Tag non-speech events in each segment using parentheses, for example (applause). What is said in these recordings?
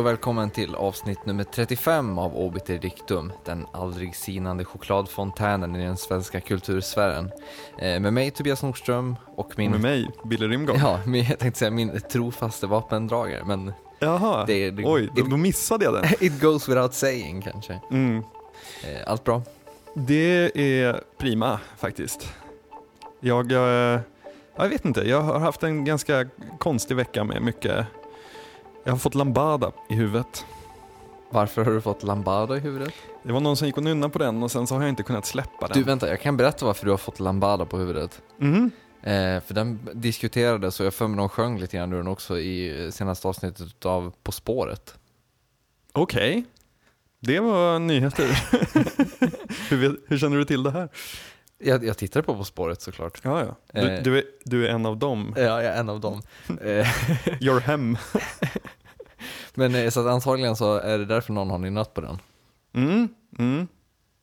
Och välkommen till avsnitt nummer 35 av Obiter Dictum, den aldrig sinande chokladfontänen i den svenska kultursfären. Eh, med mig Tobias Nordström och min... Med mig, Billy Rimgård. Ja, (laughs) min, jag tänkte säga min trofaste vapendragare, men Jaha, det, det, oj, it, då missade jag den. (laughs) it goes without saying kanske. Mm. Eh, allt bra? Det är prima faktiskt. Jag, jag, jag vet inte, jag har haft en ganska konstig vecka med mycket, jag har fått lambada i huvudet. Varför har du fått lambada i huvudet? Det var någon som gick och nunnade på den och sen så har jag inte kunnat släppa den. Du vänta, jag kan berätta varför du har fått lambada på huvudet. Mhm. Eh, för den diskuterades och jag för mig de sjöng lite grann ur den också i eh, senaste avsnittet av På spåret. Okej, det var nyheter. (laughs) hur, hur känner du till det här? Jag, jag tittade på På spåret såklart. Ja, ja. Du, Eh. du, är, du är en av dem. Ja, jag är en av dem. Eh, (laughs) Your hem. (laughs) Men eh, så att antagligen så är det därför någon har nynnat på den. Mm, mm.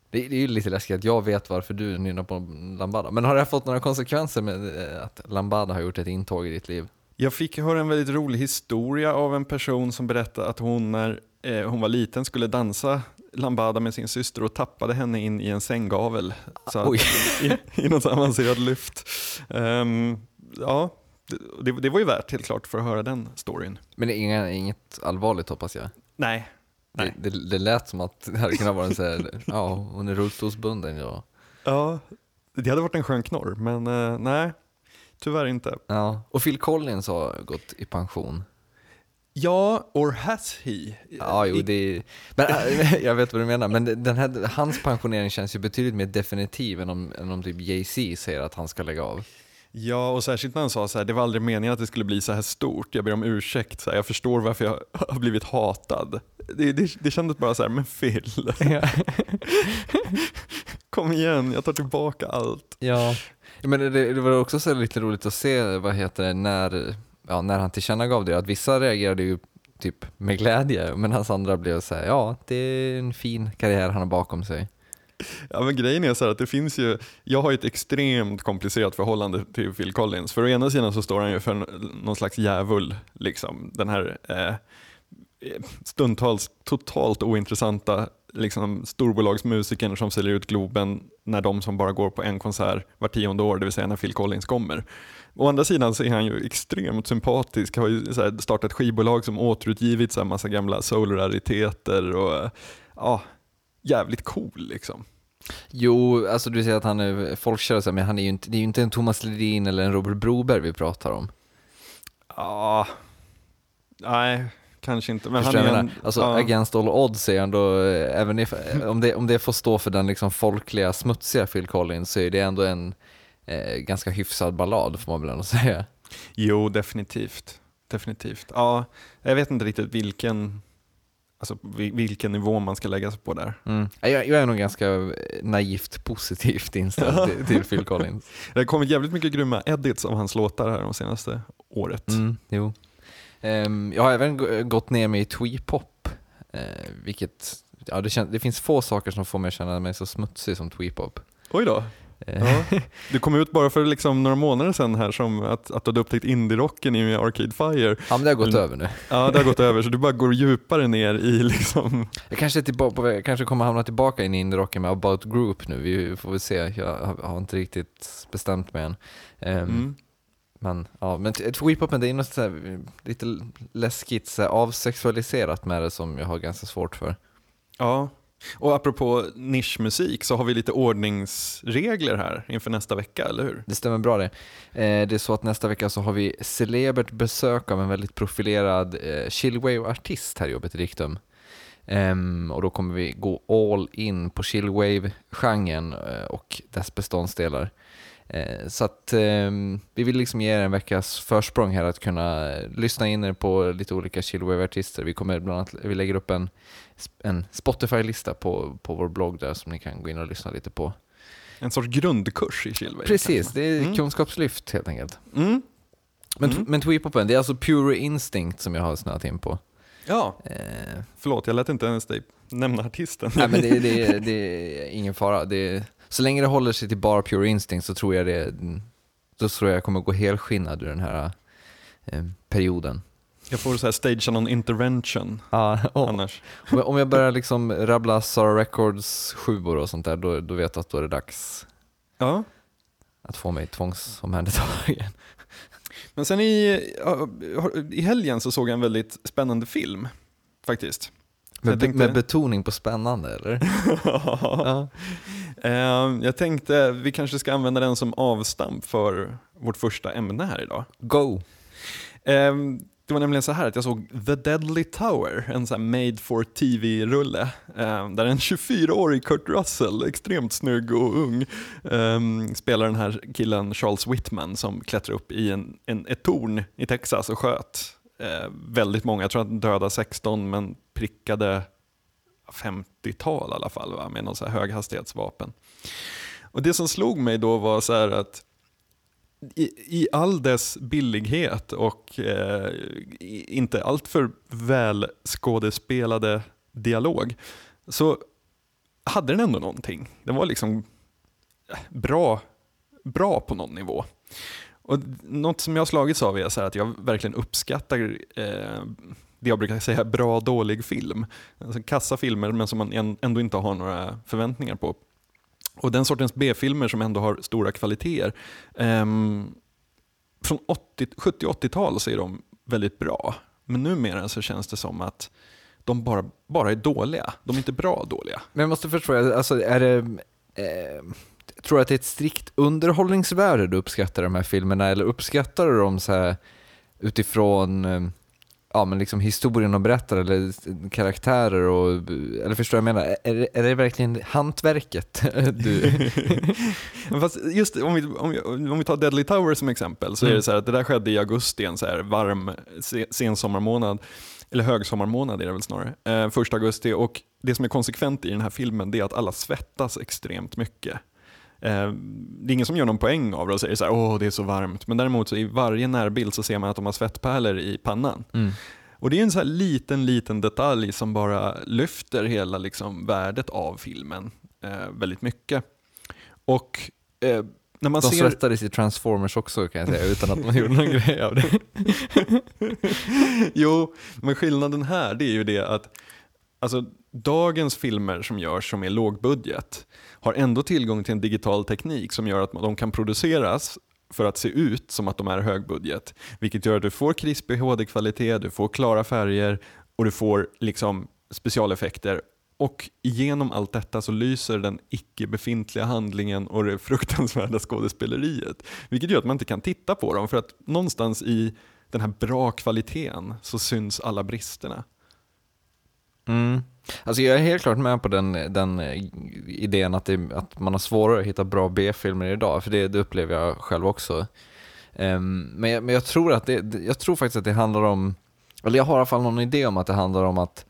Det, det är ju lite läskigt att jag vet varför du nynnar på Lambada. Men har det här fått några konsekvenser med att Lambada har gjort ett intåg i ditt liv? Jag fick höra en väldigt rolig historia av en person som berättade att hon när eh, hon var liten skulle dansa lambada med sin syster och tappade henne in i en sänggavel. Så Oj. (laughs) i, I något avancerad lyft. Ehm, ja, det, det var ju värt helt klart för att höra den storyn. Men det är inga, inget allvarligt hoppas jag. Nej. Det, Nej. det, det lät som att det hade kunnat vara en så här, ja hon är rullstolsbunden ja. Ja, det hade varit en skön knorr, men eh, nej, tyvärr inte. ja. Och Phil Collins har gått i pension. Ja, or has he? Ja, jo, det är, men (laughs) jag vet vad du menar, men den här, hans pensionering känns ju betydligt mer definitiv än om, än om typ Jay-Z säger att han ska lägga av. Ja, och särskilt när han sa så här, det var aldrig meningen att det skulle bli så här stort. Jag ber om ursäkt, så här, jag förstår varför jag (laughs) har blivit hatad. Det, det, det kändes bara så här, men Phil, (laughs) kom igen, jag tar tillbaka allt. Ja, men det, det var också så lite roligt att se, vad heter det, när, ja, när han tillkännagav det, att vissa reagerade ju typ med glädje, medan andra blev så här, ja, det är en fin karriär han har bakom sig. Ja, men grejen är så här att det finns ju, jag har ju ett extremt komplicerat förhållande till Phil Collins. För å ena sidan så står han ju för någon slags djävul, liksom. Den här eh, stundtals totalt ointressanta liksom, storbolagsmusikern som säljer ut Globen när de som bara går på en konsert var tionde år, det vill säga när Phil Collins kommer. Å andra sidan så är han ju extremt sympatisk, har ju så startat skivbolag som återutgivit så här, massa gamla soul-rariteter och eh, ja, jävligt cool liksom. Jo, alltså du säger att han är folkkär men han är ju inte, det är ju inte en Thomas Ledin eller en Robert Broberg vi pratar om. Ja, nej, kanske inte. Men Förstår han är en, Alltså ja, Against All Odds är ändå, eh, även if, om, det, om det får stå för den liksom folkliga, smutsiga Phil Collins så är det ändå en eh, ganska hyfsad ballad får man väl ändå (laughs) säga. Jo, definitivt. Definitivt. Ja, jag vet inte riktigt vilken, alltså, vi- vilken nivå man ska lägga sig på där. Mm. Jag, jag är nog ganska eh, naivt positivt inställd (laughs) till, till Phil Collins. Det har kommit jävligt mycket grymma edits av hans låtar här de senaste året. Mm, jo. Ehm, jag har även gå- gått ner mig i twee-pop, eh, vilket, ja det, det finns få saker som får mig att känna mig så smutsig som twee-pop. Oj då. Eh, Ja. (laughs) Du kom ut bara för liksom några månader sedan här som att, att du hade upptäckt indie-rocken i Arcade Fire. ja men det har gått Mm. över nu. (laughs) Ja, det har gått över så du bara går djupare ner i liksom Jag kanske, tillbaka, kanske kommer hamna tillbaka in i indie-rocken med About Group nu, vi får väl se. Jag har, inte riktigt bestämt mig än. Ehm, mm. Men, ja, men tweepopen det är något här, lite läskigt, så här, avsexualiserat med det som jag har ganska svårt för. Ja, och apropå nischmusik så har vi lite ordningsregler här inför nästa vecka, eller hur? Det stämmer bra det. Eh, det är så att nästa vecka så har vi celebert besök av en väldigt profilerad eh, chillwave-artist här i Jobbet i Riktum. Ehm, och då kommer vi gå all in på chillwave-genren eh, och dess beståndsdelar. Eh, så att ehm, vi vill liksom ge er en veckas försprång här att kunna eh, lyssna in er på lite olika chillwave-artister. Vi kommer bland annat, vi lägger upp en, en Spotify-lista på, på vår blogg där som ni kan gå in och lyssna lite på. En sorts grundkurs i chillwave. Precis, det är Mm. kunskapslyft helt enkelt. Mm. Men, Mm. men tweepopen, det är alltså Pure Instinct som jag har snöat in på. Ja, Eh, förlåt jag lät inte ens dig nämna artisten. nej men det, det, det är (laughs) ingen fara. Det, så länge det håller sig till bara Pure Instinct så tror jag det, då tror jag jag kommer gå helskinnad ur den här eh, perioden. Jag får så här stagea någon intervention Ja, och, annars. om jag- börjar liksom rabbla Sara Records sjuor och sånt där, då, då vet jag att då är det dags Ja. att få mig tvångsomhändertagen. Men sen i, i helgen så såg jag en väldigt spännande film, faktiskt. Med, tänkte- med betoning på spännande eller? (laughs) ja. Eh, jag tänkte vi kanske ska använda den som avstamp för vårt första ämne här idag. Go! Eh, Det var nämligen så här att jag såg The Deadly Tower, en sån här made for TV-rulle, eh, där en 24-årig Kurt Russell, extremt snygg och ung, spelar den här killen Charles Whitman som klättrar upp i en, en, ett torn i Texas och sköt eh, väldigt många, jag tror att han dödade 16 men prickade 50-tal i alla fall va? med någon så här höghastighetsvapen. Och det som slog mig då var så här att i, i all dess billighet och eh, inte alltför väl skådespelade dialog så hade den ändå någonting. Den var liksom eh, bra, bra på någon nivå. Och något som jag har slagits av är så här att jag verkligen uppskattar eh, det jag brukar säga bra dålig film. Alltså kassa filmer men som man ändå inte har några förväntningar på. Och den sortens B-filmer som ändå har stora kvaliteter. ehm, från 80 70-80-tal så är de väldigt bra. Men numera så känns det som att de bara, bara är dåliga. De är inte bra dåliga. Men jag måste förstå, alltså är det, eh, tror du att det är ett strikt underhållningsvärde du uppskattar de här filmerna eller uppskattar du dem så här utifrån eh, ja, men liksom historien och berättar eller karaktärer och, eller förstår jag menar? Är är det verkligen hantverket (laughs) du... (laughs) Fast just om vi, om, vi, om vi tar Deadly Tower som exempel så är Mm. det så här att det där skedde i augusti, en så här varm se, sensommarmånad, eller högsommarmånad är det väl snarare, eh, första augusti. Och det som är konsekvent i den här filmen det är att alla svettas extremt mycket. Eh, det är ingen som gör någon poäng av det och säger så här, åh det är så varmt. Men däremot så i varje närbild så ser man att de har svettpärlor i pannan. Mm. Och det är en så liten, liten detalj som bara lyfter hela liksom värdet av filmen eh, väldigt mycket. Och eh, när man De ser... svettades i Transformers också kan jag säga, utan att man gjorde någon (laughs) grej av det. jo, men skillnaden här det är ju det att alltså, dagens filmer som görs som är lågbudget har ändå tillgång till en digital teknik som gör att de kan produceras för att se ut som att de är högbudget. Vilket gör att du får krispig HD-kvalitet, du får klara färger och du får liksom specialeffekter. Och genom allt detta så lyser den icke befintliga handlingen och det fruktansvärda skådespeleriet. Vilket gör att man inte kan titta på dem för att någonstans i den här bra kvaliteten så syns alla bristerna. Mm. Alltså jag är helt klart med på den, den eh, idén att, det, att man har svårare att hitta bra B-filmer idag, för det, det upplever jag själv också. Um, men, jag, men jag tror att det, jag tror faktiskt att det handlar om, eller jag har i alla fall någon idé om att det handlar om att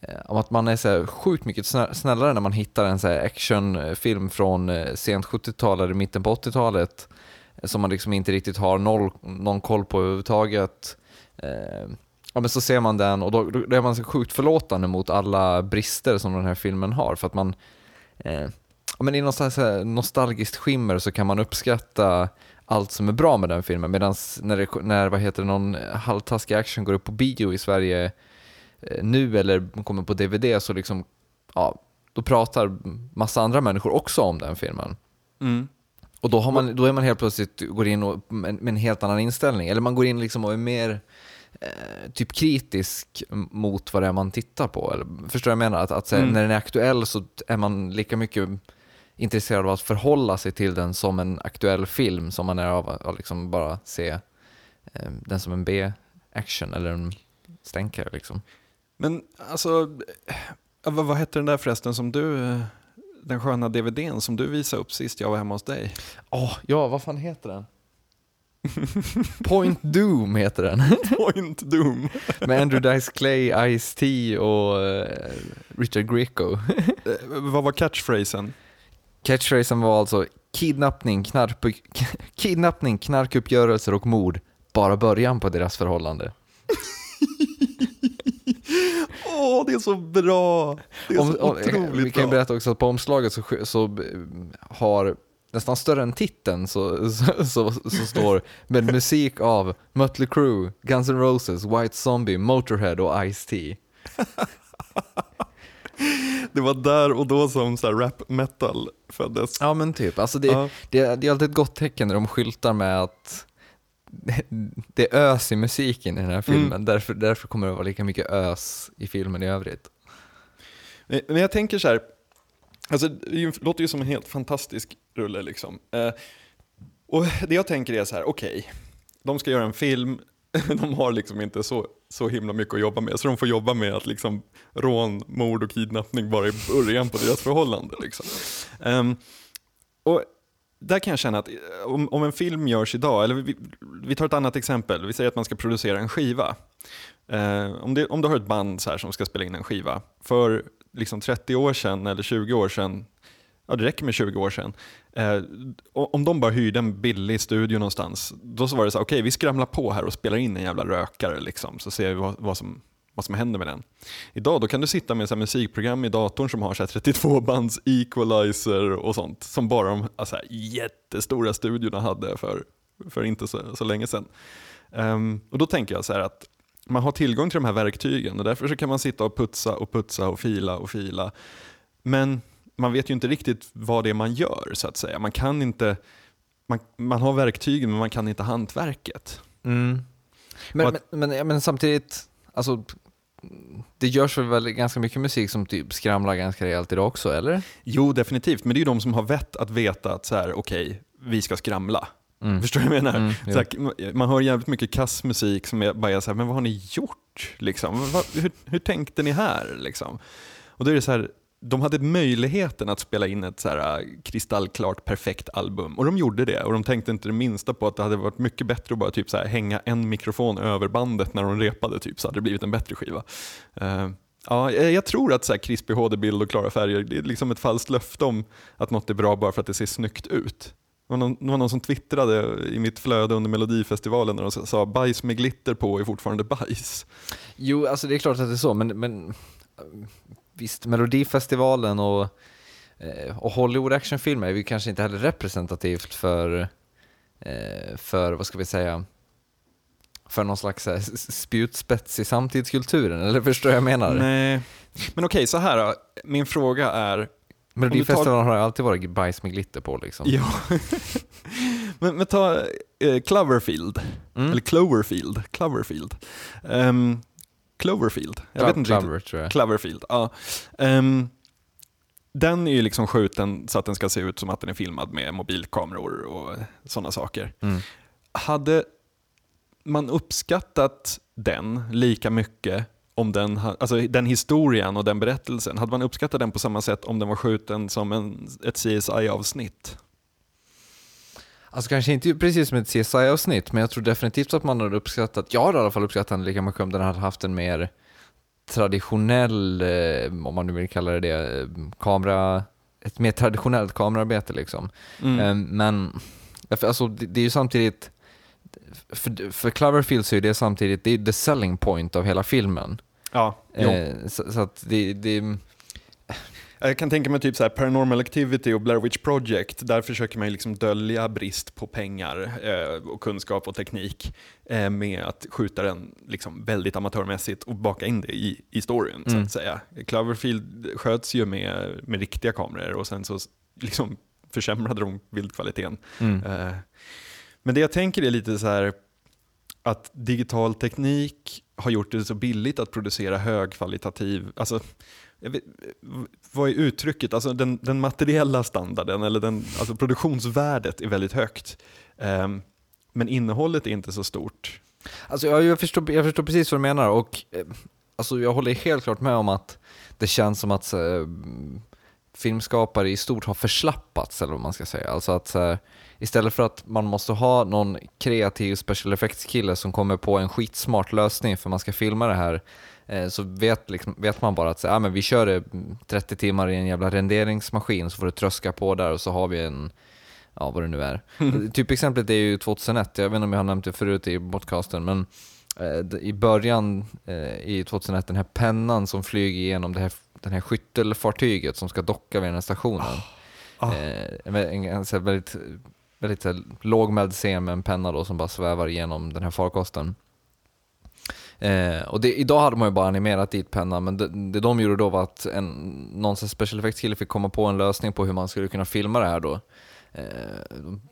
eh, om att man är så här sjukt mycket snällare när man hittar en så här actionfilm från eh, sent 70-tal eller mitten på 80-talet som man liksom inte riktigt har noll, någon koll på överhuvudtaget. Ehm, Eh, Ja men så ser man den och då, då är man så sjukt förlåtande mot alla brister som den här filmen har för att man eh, ja, men i så här nostalgiskt skimmer så kan man uppskatta allt som är bra med den filmen medan när, det, när vad heter det, någon halvtaskig action går upp på bio i Sverige eh, nu eller kommer på DVD så liksom ja, då pratar massa andra människor också om den filmen. Och då, har man, då är man helt plötsligt går in och, med, med en helt annan inställning. Eller man går in liksom och är mer eh, typ kritisk mot vad det är man tittar på. Eller, förstår jag menar? Att, att Mm. när den är aktuell så är man lika mycket intresserad av att förhålla sig till den som en aktuell film som man är av att liksom bara se eh, den som en B-action eller en stänkare. Liksom. Men alltså, eh, vad, vad hette den där förresten som du, eh, den sköna DVDn som du visade upp sist jag var hemma hos dig? Åh, ja, vad fan heter den? (laughs) Point Doom heter den. (laughs) Point Doom. Med Andrew Dice Clay, Ice-T och eh, Richard Grieco. Eh, vad var catchphrasen? Catchphrasen var alltså kidnappning, knark, (laughs) kidnappning, knarkuppgörelser och mord. Bara början på deras förhållande. Åh, det är så bra! Det är Om, så om, vi otroligt kan ju bra. berätta också att på omslaget så, så eh, har nästan större än titeln så, så, så, så står med musik av Mötley Crüe, Guns N' Roses, White Zombie, Motorhead och Ice-T. Det var där och då som så rap metal föddes. Ja men typ, alltså det, Ja. det, det är alltid ett gott tecken när de skyltar med att det är ös i musiken i den här filmen, Mm. därför, därför kommer det vara lika mycket ös i filmen i övrigt. Men jag tänker så här, alltså det låter ju som en helt fantastisk rulle liksom. Eh, och det jag tänker är så här, okej, de ska göra en film, (laughs) de har liksom inte så, så himla mycket att jobba med, så de får jobba med att liksom rån, mord och kidnappning bara i början på deras förhållande. Liksom. Ehm, och där kan jag känna att eh, om, om en film görs idag, eller vi, vi tar ett annat exempel, vi säger att man ska producera en skiva. Eh, om, det, om du har ett band så här som ska spela in en skiva, för liksom 30 år sedan eller 20 år sedan, ja det räcker med 20 år sedan, eh, om de bara hyrde en billig studio någonstans, då så var det så okej okej vi skramlar på här och spelar in en jävla rökare liksom, så ser vi vad, vad, som, vad som händer med den. Idag då kan du sitta med så musikprogram i datorn som har så här 32 bands equalizer och sånt, som bara de alltså här, jättestora studiorna hade för, för inte så, så länge sedan. Um, och då tänker jag så här att man har tillgång till de här verktygen och därför så kan man sitta och putsa och putsa och fila och fila. Men man vet ju inte riktigt vad det är man gör så att säga. Man kan inte, man, man har verktygen men man kan inte hantverket. Men, Och att- men, men, men samtidigt, alltså, det görs väl ganska mycket musik som typ skramlar ganska rejält idag också, eller? Jo, definitivt, men det är ju de som har vett att veta att så här, okej, vi ska skramla. Mm. Förstår du vad jag menar? Mm, så här, man hör jävligt mycket kassmusik som är bara är så här, men vad har ni gjort? Liksom? Vad, hur, hur tänkte ni här? Liksom? Och då är det så här, de hade möjligheten att spela in ett så här äh, kristallklart perfekt album och de gjorde det och de tänkte inte det minsta på att det hade varit mycket bättre att bara typ så här hänga en mikrofon över bandet när de repade typ så hade det blivit en bättre skiva. Eh, ja, jag jag tror att så här krispig HD-bild och klara färger det är liksom ett falskt löfte om att något är bra bara för att det ser snyggt ut. Det var, någon, det var någon som twittrade i mitt flöde under Melodifestivalen när de sa bajs med glitter på är fortfarande bajs. Jo, alltså det är klart att det är så, men, men eh, visst, Melodifestivalen och, eh, och Hollywood actionfilmer är ju kanske inte heller representativt för, eh, för vad ska vi säga, för någon slags s- spjutspets i samtidskulturen, eller förstår jag menar? Nej. Men okej, så här då. Min fråga är, Melodifestivalen har ju alltid varit bajs med glitter på liksom. ja. (laughs) men, men ta eh, Cloverfield, Mm. eller Cloverfield, Cloverfield. Ehm, Cloverfield, jag vet inte riktigt. Clover, tror jag. Cloverfield, ja. Ehm, den är ju liksom skjuten så att den ska se ut som att den är filmad med mobilkameror och sådana saker. Mm. Hade man uppskattat den lika mycket om den, alltså den historien och den berättelsen, hade man uppskattat den på samma sätt om den var skjuten som en, ett CSI-avsnitt? Alltså kanske inte precis som ett CSI-avsnitt, men jag tror definitivt att man hade uppskattat, jag hade i alla fall uppskattat den lika mycket om den hade haft en mer traditionell, eh, om man nu vill kalla det det, eh, kamera, ett mer traditionellt kamerarbete liksom. Mm. Eh, Men alltså, det, det är ju samtidigt, för, för Cloverfield så är det samtidigt, det är the selling point av hela filmen. Ja. Eh, så, så att det, det, Jag kan tänka mig typ så här Paranormal Activity och Blair Witch Project, där försöker man ju liksom dölja brist på pengar eh, och kunskap och teknik eh, med att skjuta den liksom väldigt amatörmässigt och baka in det i, i storyn så Mm. att säga. Cloverfield sköts ju med, med riktiga kameror och sen så liksom försämrade de bildkvaliteten. mm. Eh, Men det jag tänker är lite så här att digital teknik har gjort det så billigt att producera högkvalitativ, alltså vet, vad är uttrycket? Alltså den, den materiella standarden eller den, alltså produktionsvärdet är väldigt högt. Um, men innehållet är inte så stort. Alltså jag, jag, förstår, jag förstår precis vad du menar och eh, alltså jag håller helt klart med om att det känns som att eh, filmskapare i stort har förslappats eller vad man ska säga. Alltså att eh, istället för att man måste ha någon kreativ special effects-kille som kommer på en skitsmart lösning för man ska filma det här eh, så vet, liksom, vet man bara att så, ah, men vi kör det 30 timmar i en jävla renderingsmaskin så får du tröska på där och så har vi en ja vad det nu är. (laughs) Typexemplet är ju 2001, jag vet inte om jag har nämnt det förut i podcasten, men eh, i början eh, i 2001, den här pennan som flyger igenom det här, den här skyttelfartyget som ska docka vid den här stationen. Ah. Eh, en, en, en, här väldigt, väldigt så här, lågmäld scen med en penna då som bara svävar igenom den här farkosten. Eh, och det, idag hade man ju bara animerat dit pennan, men det, det de gjorde då var att en, någon special effects kille fick komma på en lösning på hur man skulle kunna filma det här då. Eh,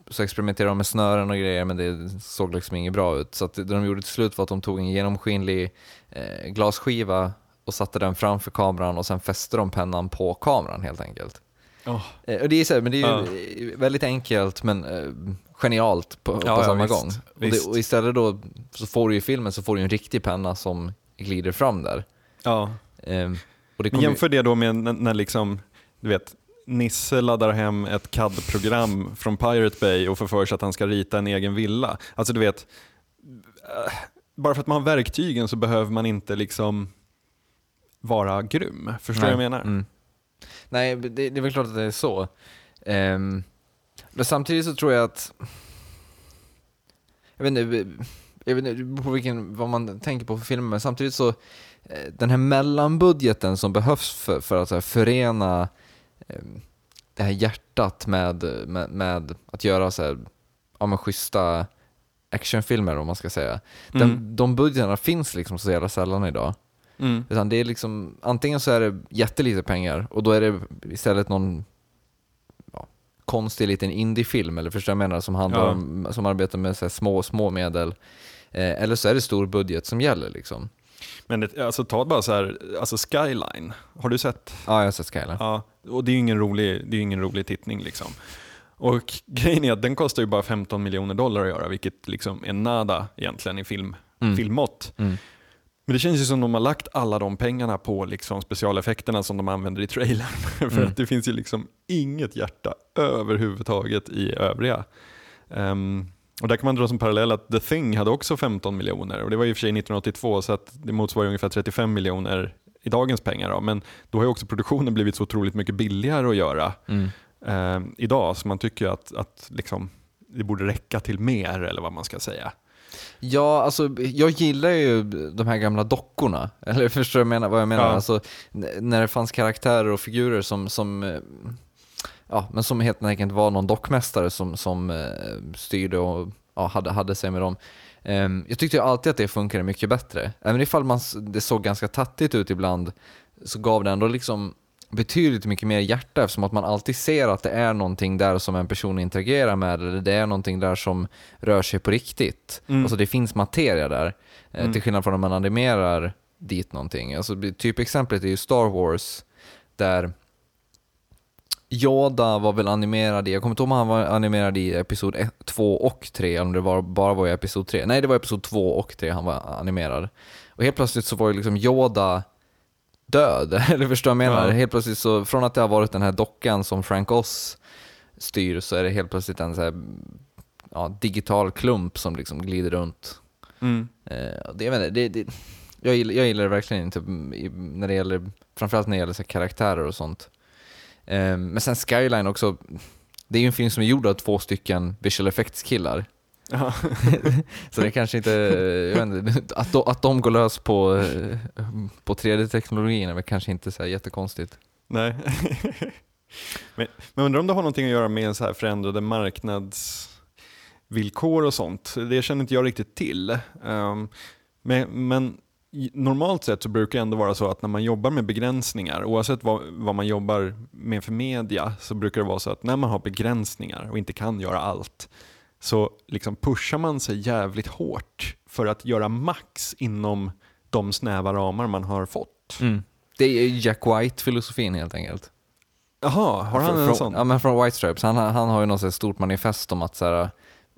så experimenterade de med snören och grejer, men det såg liksom inget bra ut. Så det de gjorde till slut var att de tog en genomskinlig eh, glasskiva och satte den framför kameran och sen fäste de pennan på kameran helt enkelt. Oh. Och det är, så här, men det är ju väldigt enkelt men eh, genialt på, på Ja, ja, samma visst, gång. Och, det, och istället då så får du i filmen så får du en riktig penna som glider fram där. Ja. Ehm, och det Men kommer ju- jämför det då med när, när liksom, du vet, Nisse laddar hem ett CAD-program från Pirate Bay och får för sig att han ska rita en egen villa. Alltså du vet, bara för att man har verktygen så behöver man inte liksom vara grym. Förstår du vad jag menar? Mm. Nej, det, det är väl klart att det är så. Ehm, men samtidigt så tror jag att... Jag vet inte, jag vet inte på vilken, vad man tänker på för filmer, men samtidigt så eh, den här mellanbudgeten som behövs för, för att här, förena ehm, det här hjärtat med, med, med att göra så här, ja, men schyssta actionfilmer om man ska säga. Den, Mm. De budgeterna finns liksom så jävla sällan idag. Mm. Utan det är liksom, antingen så är det jättelite pengar och då är det istället någon ja, konstig liten indiefilm, eller förstår jag menar, som, handlar Ja. om, som arbetar med så små, små medel. Eh, eller så är det stor budget som gäller liksom. Men det, alltså, ta bara så här, alltså Skyline, har du sett? Ja, jag har sett Skyline. Ja, och det är ju ingen rolig, det är ingen rolig tittning liksom. Och (laughs) grejen är att den kostar ju bara 15 miljoner dollar att göra, vilket liksom är nada egentligen i film, Mm. filmmått. Mm. Men det känns ju som de har lagt alla de pengarna på liksom specialeffekterna som de använder i trailern. (laughs) För Mm. att det finns ju liksom inget hjärta överhuvudtaget i övriga. Ehm, och där kan man dra som parallell att The Thing hade också 15 miljoner och det var ju i och för sig 1982 så att det motsvarar ungefär 35 miljoner i dagens pengar. Då. Men då har ju också produktionen blivit så otroligt mycket billigare att göra Mm. ehm, idag så man tycker att, att liksom, det borde räcka till mer eller vad man ska säga. Ja, alltså jag gillar ju de här gamla dockorna. (laughs) Eller förstår du vad jag menar? Ja. Alltså, när det fanns karaktärer och figurer som, som eh, ja, men som helt enkelt var någon dockmästare som, som eh, styrde och ja, hade, hade sig med dem. Ehm, jag tyckte ju alltid att det funkade mycket bättre. Även ifall man, det såg ganska tattigt ut ibland så gav det ändå liksom betydligt mycket mer hjärta eftersom att man alltid ser att det är någonting där som en person interagerar med eller det är någonting där som rör sig på riktigt. Mm. Alltså det finns materia där. eh, Mm. Till skillnad från när man animerar dit någonting. Alltså, typexemplet är ju Star Wars där Yoda var väl animerad i, jag kommer inte ihåg om han var animerad i episod 2 och 3, eller om det var, bara var i episod 3. Nej, det var episod 2 och 3 han var animerad. Och helt plötsligt så var ju liksom Yoda död, (laughs) eller förstår du vad jag menar? Ja. Helt plötsligt så, från att det har varit den här dockan som Frank Oz styr, så är det helt plötsligt en så här, ja, digital klump som liksom glider runt. Mm. Eh, det, jag, inte, det, det, jag, gillar, jag gillar det verkligen inte när det gäller, framförallt när det gäller så karaktärer och sånt. Eh, men sen Skyline också, det är ju en film som är gjord av två stycken visual effects-killar. Ja. (laughs) Så det kanske inte, jag vet inte att, de, att de går lös på, på 3D-teknologin är väl kanske inte så jättekonstigt. Nej. (laughs) men, men undrar om det har någonting att göra med så här förändrade marknadsvillkor och sånt. Det känner inte jag riktigt till. Ehm, men, men normalt sett så brukar det ändå vara så att när man jobbar med begränsningar, oavsett vad, vad man jobbar med för media, så brukar det vara så att när man har begränsningar och inte kan göra allt, så liksom pushar man sig jävligt hårt för att göra max inom de snäva ramar man har fått. Det är Jack White-filosofin helt enkelt. Jaha, har han en från, sån? Ja, men från White Stripes. Han, han har ju något stort manifest om att så här,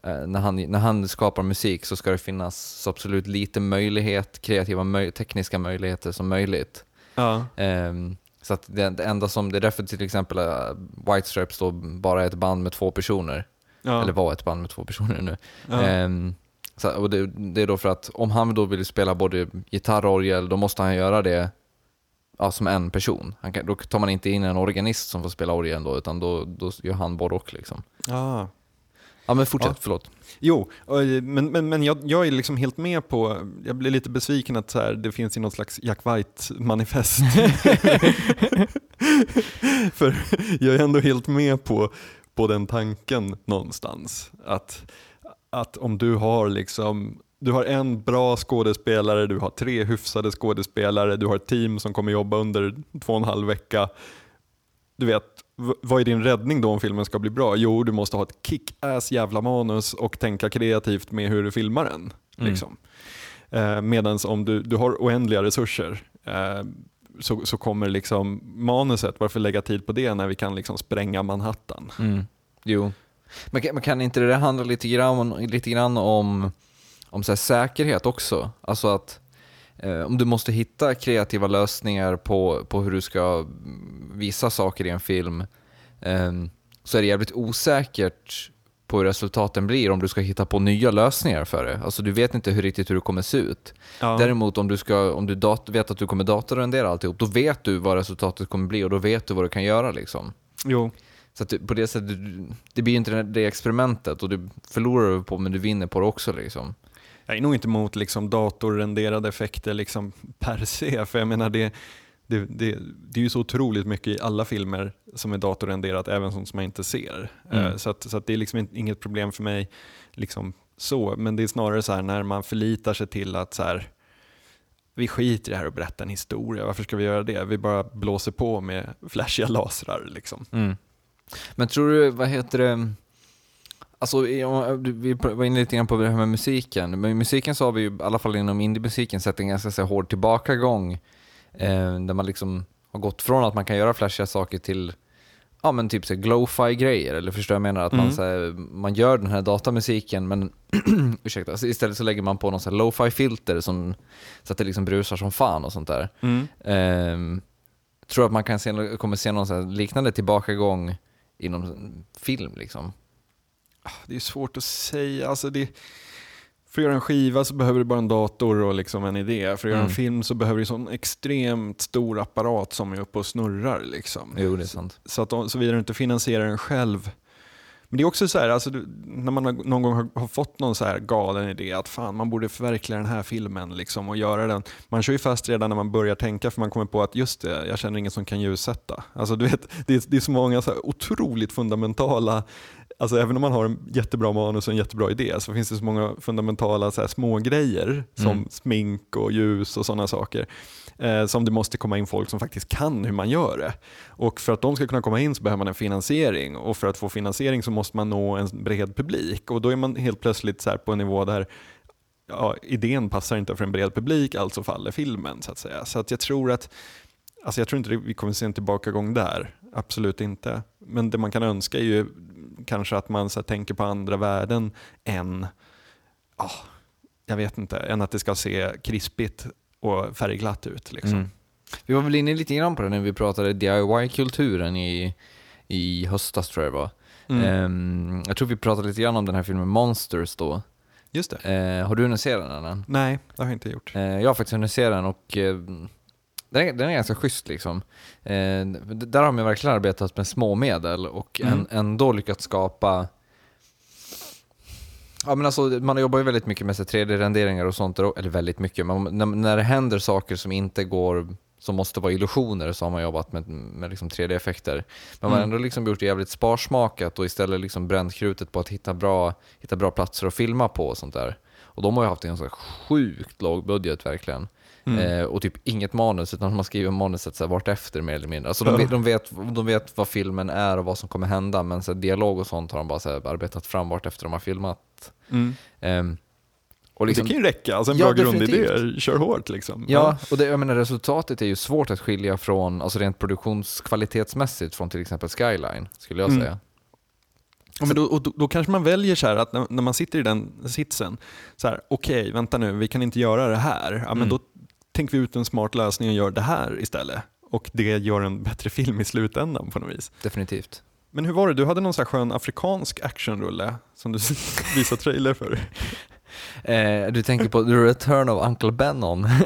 eh, när, han, när han skapar musik så ska det finnas så absolut lite möjlighet, kreativa möj, tekniska möjligheter som möjligt. Ja. Ehm, så att det, det enda som, det är därför till exempel eh, White Stripes då bara är ett band med två personer. Ja. Eller var ett band med två personer nu. Ja. Ehm, så, och det, det är då för att om han då vill spela både gitarr och orgel, då måste han göra det ja, som en person. Han kan, då tar man inte in en organist som får spela orgeln då, utan då, då gör han både och liksom. Ja. Ja men fortsätt, Ja. förlåt. Jo, men, men, men jag, jag är liksom helt med på, jag blir lite besviken att så här, det finns i något slags Jack White-manifest. (laughs) (laughs) För jag är ändå helt med på, på den tanken någonstans. Att, att om du har liksom du har en bra skådespelare, du har tre hyfsade skådespelare, du har ett team som kommer jobba under två och en halv vecka. Du vet, vad är din räddning då om filmen ska bli bra? Jo, du måste ha ett kick-ass jävla manus och tänka kreativt med hur du filmar den. Mm. Liksom. Eh, Medan om du, du har oändliga resurser eh, så, så kommer liksom manuset, varför lägga tid på det när vi kan liksom spränga Manhattan? Mm. Jo. Men kan, men kan inte det handla lite grann, om- lite grann om, om så här säkerhet också? Alltså att eh, om du måste hitta kreativa lösningar på, på hur du ska visa saker i en film eh, så är det jävligt osäkert på hur resultaten blir om du ska hitta på nya lösningar för det. Alltså du vet inte hur riktigt hur det kommer se ut. Ja. Däremot om du, ska, om du dat- vet att du kommer datorrendera alltihop, då vet du vad resultatet kommer bli och då vet du vad du kan göra liksom. Jo, Så att på det sättet, det blir inte det, det experimentet och du förlorar på men du vinner på det också liksom. Jag är nog inte emot liksom datorrenderade effekter liksom per se, för jag menar det, det, det, det är ju så otroligt mycket i alla filmer som är datorrenderat, även sånt som jag inte ser. Mm. Eh, Så, att, så att det är liksom in- inget problem för mig. Liksom så. Men det är snarare så här när man förlitar sig till att så här, vi skiter i det här och berättar en historia, varför ska vi göra det? Vi bara blåser på med flashiga lasrar. Liksom. Men tror du, vad heter det, alltså vi var inne lite grann på det här med musiken, men i musiken så har vi ju, i alla fall inom indiemusiken, sett en ganska så här, hård tillbakagång där man liksom har gått från att man kan göra flashiga saker till ja men typ glow-fi grejer, eller förstår jag menar? Att man, Mm. så här, man gör den här datamusiken men (clears throat) ursäkta, så istället så lägger man på någon så här lo-fi filter som, så att det liksom brusar som fan och sånt där. Ehm, tror du att man kan se, kommer se någon så liknande tillbakagång inom film liksom? Det är svårt att säga. Alltså det, för att göra en skiva så behöver du bara en dator och liksom en idé. För att göra Mm. en film så behöver du en sån extremt stor apparat som är uppe och snurrar. Liksom. Jo, det är sant. Så att såvida du inte finansierar den själv. Men det är också så här, alltså, när man har, någon gång har, har fått någon så här galen idé att fan man borde förverkliga den här filmen liksom, och göra den. Man kör ju fast redan när man börjar tänka för man kommer på att just det, jag känner ingen som kan ljussätta. Alltså, du vet, det, är, det är så många så otroligt fundamentala Alltså även om man har en jättebra manus och en jättebra idé så finns det så många fundamentala så här, små grejer som Mm. smink och ljus och sådana saker. Eh, som det måste komma in folk som faktiskt kan hur man gör det. Och för att de ska kunna komma in så behöver man en finansiering och för att få finansiering så måste man nå en bred publik och då är man helt plötsligt så på en nivå där ja, idén passar inte för en bred publik, alltså faller filmen så att säga. Så att jag tror att Alltså jag tror inte vi kommer se en tillbakagång där, absolut inte. Men det man kan önska är ju kanske att man så här, tänker på andra värden än, ah, jag vet inte, än att det ska se krispigt och färgglatt ut. Liksom. Mm. Vi var väl inne lite grann på det när vi pratade DIY-kulturen i, i höstas tror jag det var. Mm. Ehm, jag tror vi pratade lite grann om den här filmen Monsters då. Just det. Eh, har du hunnit se den än? Nej, det har jag inte gjort. Eh, jag har faktiskt hunnit se den och eh, den, är, den är ganska schysst liksom. Eh, där har man verkligen arbetat med små medel och Mm. en, ändå lyckats skapa Ja men alltså man jobbar ju väldigt mycket med så här 3D-renderingar och sånt, eller väldigt mycket, men när, när det händer saker som inte går, som måste vara illusioner så har man jobbat med, med liksom 3D-effekter. Men man har Mm. ändå liksom gjort det jävligt sparsmakat och istället liksom bränt krutet på att hitta bra, hitta bra platser att filma på och sånt där. Och de har ju haft en här sjukt låg budget verkligen. Mm. Eh, och typ inget manus, utan man skriver manuset så här vart efter mer eller mindre. Alltså de, de, vet, de vet vad filmen är och vad som kommer hända, men så här, dialog och sånt har de bara så här, arbetat fram vart efter de har filmat. Mm. Ehm, och liksom, det kan ju räcka, alltså en Ja, bra grundidé, kör hårt liksom. Ja, och det, jag menar, resultatet är ju svårt att skilja från, alltså rent produktionskvalitetsmässigt från till exempel Skyline, skulle jag Mm. säga. Ja, men då, och då, då kanske man väljer så här att när, när man sitter i den sitsen, så här, okej, vänta nu, vi kan inte göra det här. Ja, men Mm. då tänker vi ut en smart lösning och gör det här istället. Och det gör en bättre film i slutändan på något vis. Definitivt. Men hur var det, du hade någon så här skön afrikansk actionrulle som du (laughs) visade trailer för. Eh, du tänker på The Return of Uncle Benon. (laughs)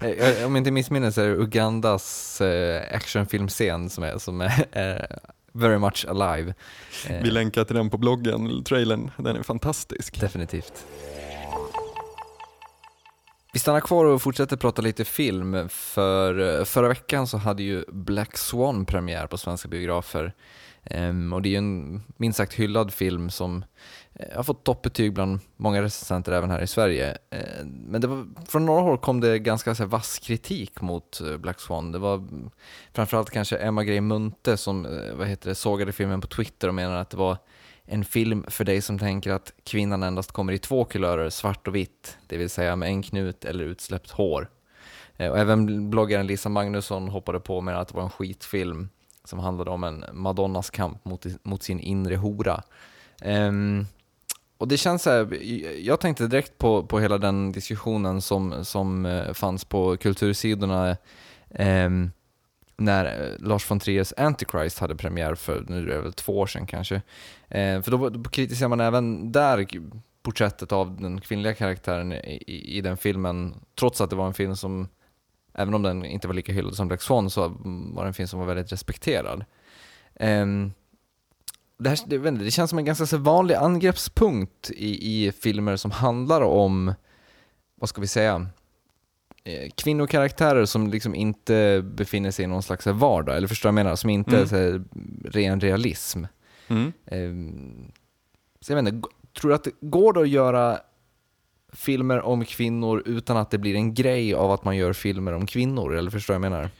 Eh, Om jag inte missminner så är det Ugandas eh, actionfilmscen som är, som är eh, very much alive. Vi länkar till den på bloggen, trailern, den är fantastisk. Definitivt. Vi stannar kvar och fortsätter prata lite film, för eh, förra veckan så hade ju Black Swan premiär på svenska biografer. Ehm, och det är ju en minst sagt hyllad film som eh, har fått toppbetyg bland många recensenter även här i Sverige. Ehm, men det var, från några håll kom det ganska så här, vass kritik mot eh, Black Swan. Det var framförallt kanske Emma Grey Munthe som vad heter det, sågade filmen på Twitter och menade att det var en film för dig som tänker att kvinnan endast kommer i två kulörer, svart och vitt, det vill säga med en knut eller utsläppt hår. Eh, och även bloggaren Lisa Magnusson hoppade på med att det var en skitfilm som handlade om en Madonnas kamp mot, mot sin inre hora. Um, och det känns så här, jag tänkte direkt på, på hela den diskussionen som, som eh, fanns på kultursidorna um, när eh, Lars von Triers Antichrist hade premiär för, nu är det väl två år sedan kanske. Eh, för då, då kritiserar man även där porträttet av den kvinnliga karaktären i, i, i den filmen, trots att det var en film som, även om den inte var lika hyllad som Black Swan, så var det en film som var väldigt respekterad. Eh, det, här, det, det känns som en ganska så vanlig angreppspunkt i, i filmer som handlar om, vad ska vi säga, kvinnokaraktärer som liksom inte befinner sig i någon slags vardag, eller förstår du vad jag menar? Som inte Mm. är här, ren realism. Mm. Ehm, så jag vet inte, tror du att det går det att göra filmer om kvinnor utan att det blir en grej av att man gör filmer om kvinnor? Eller förstår du vad jag menar?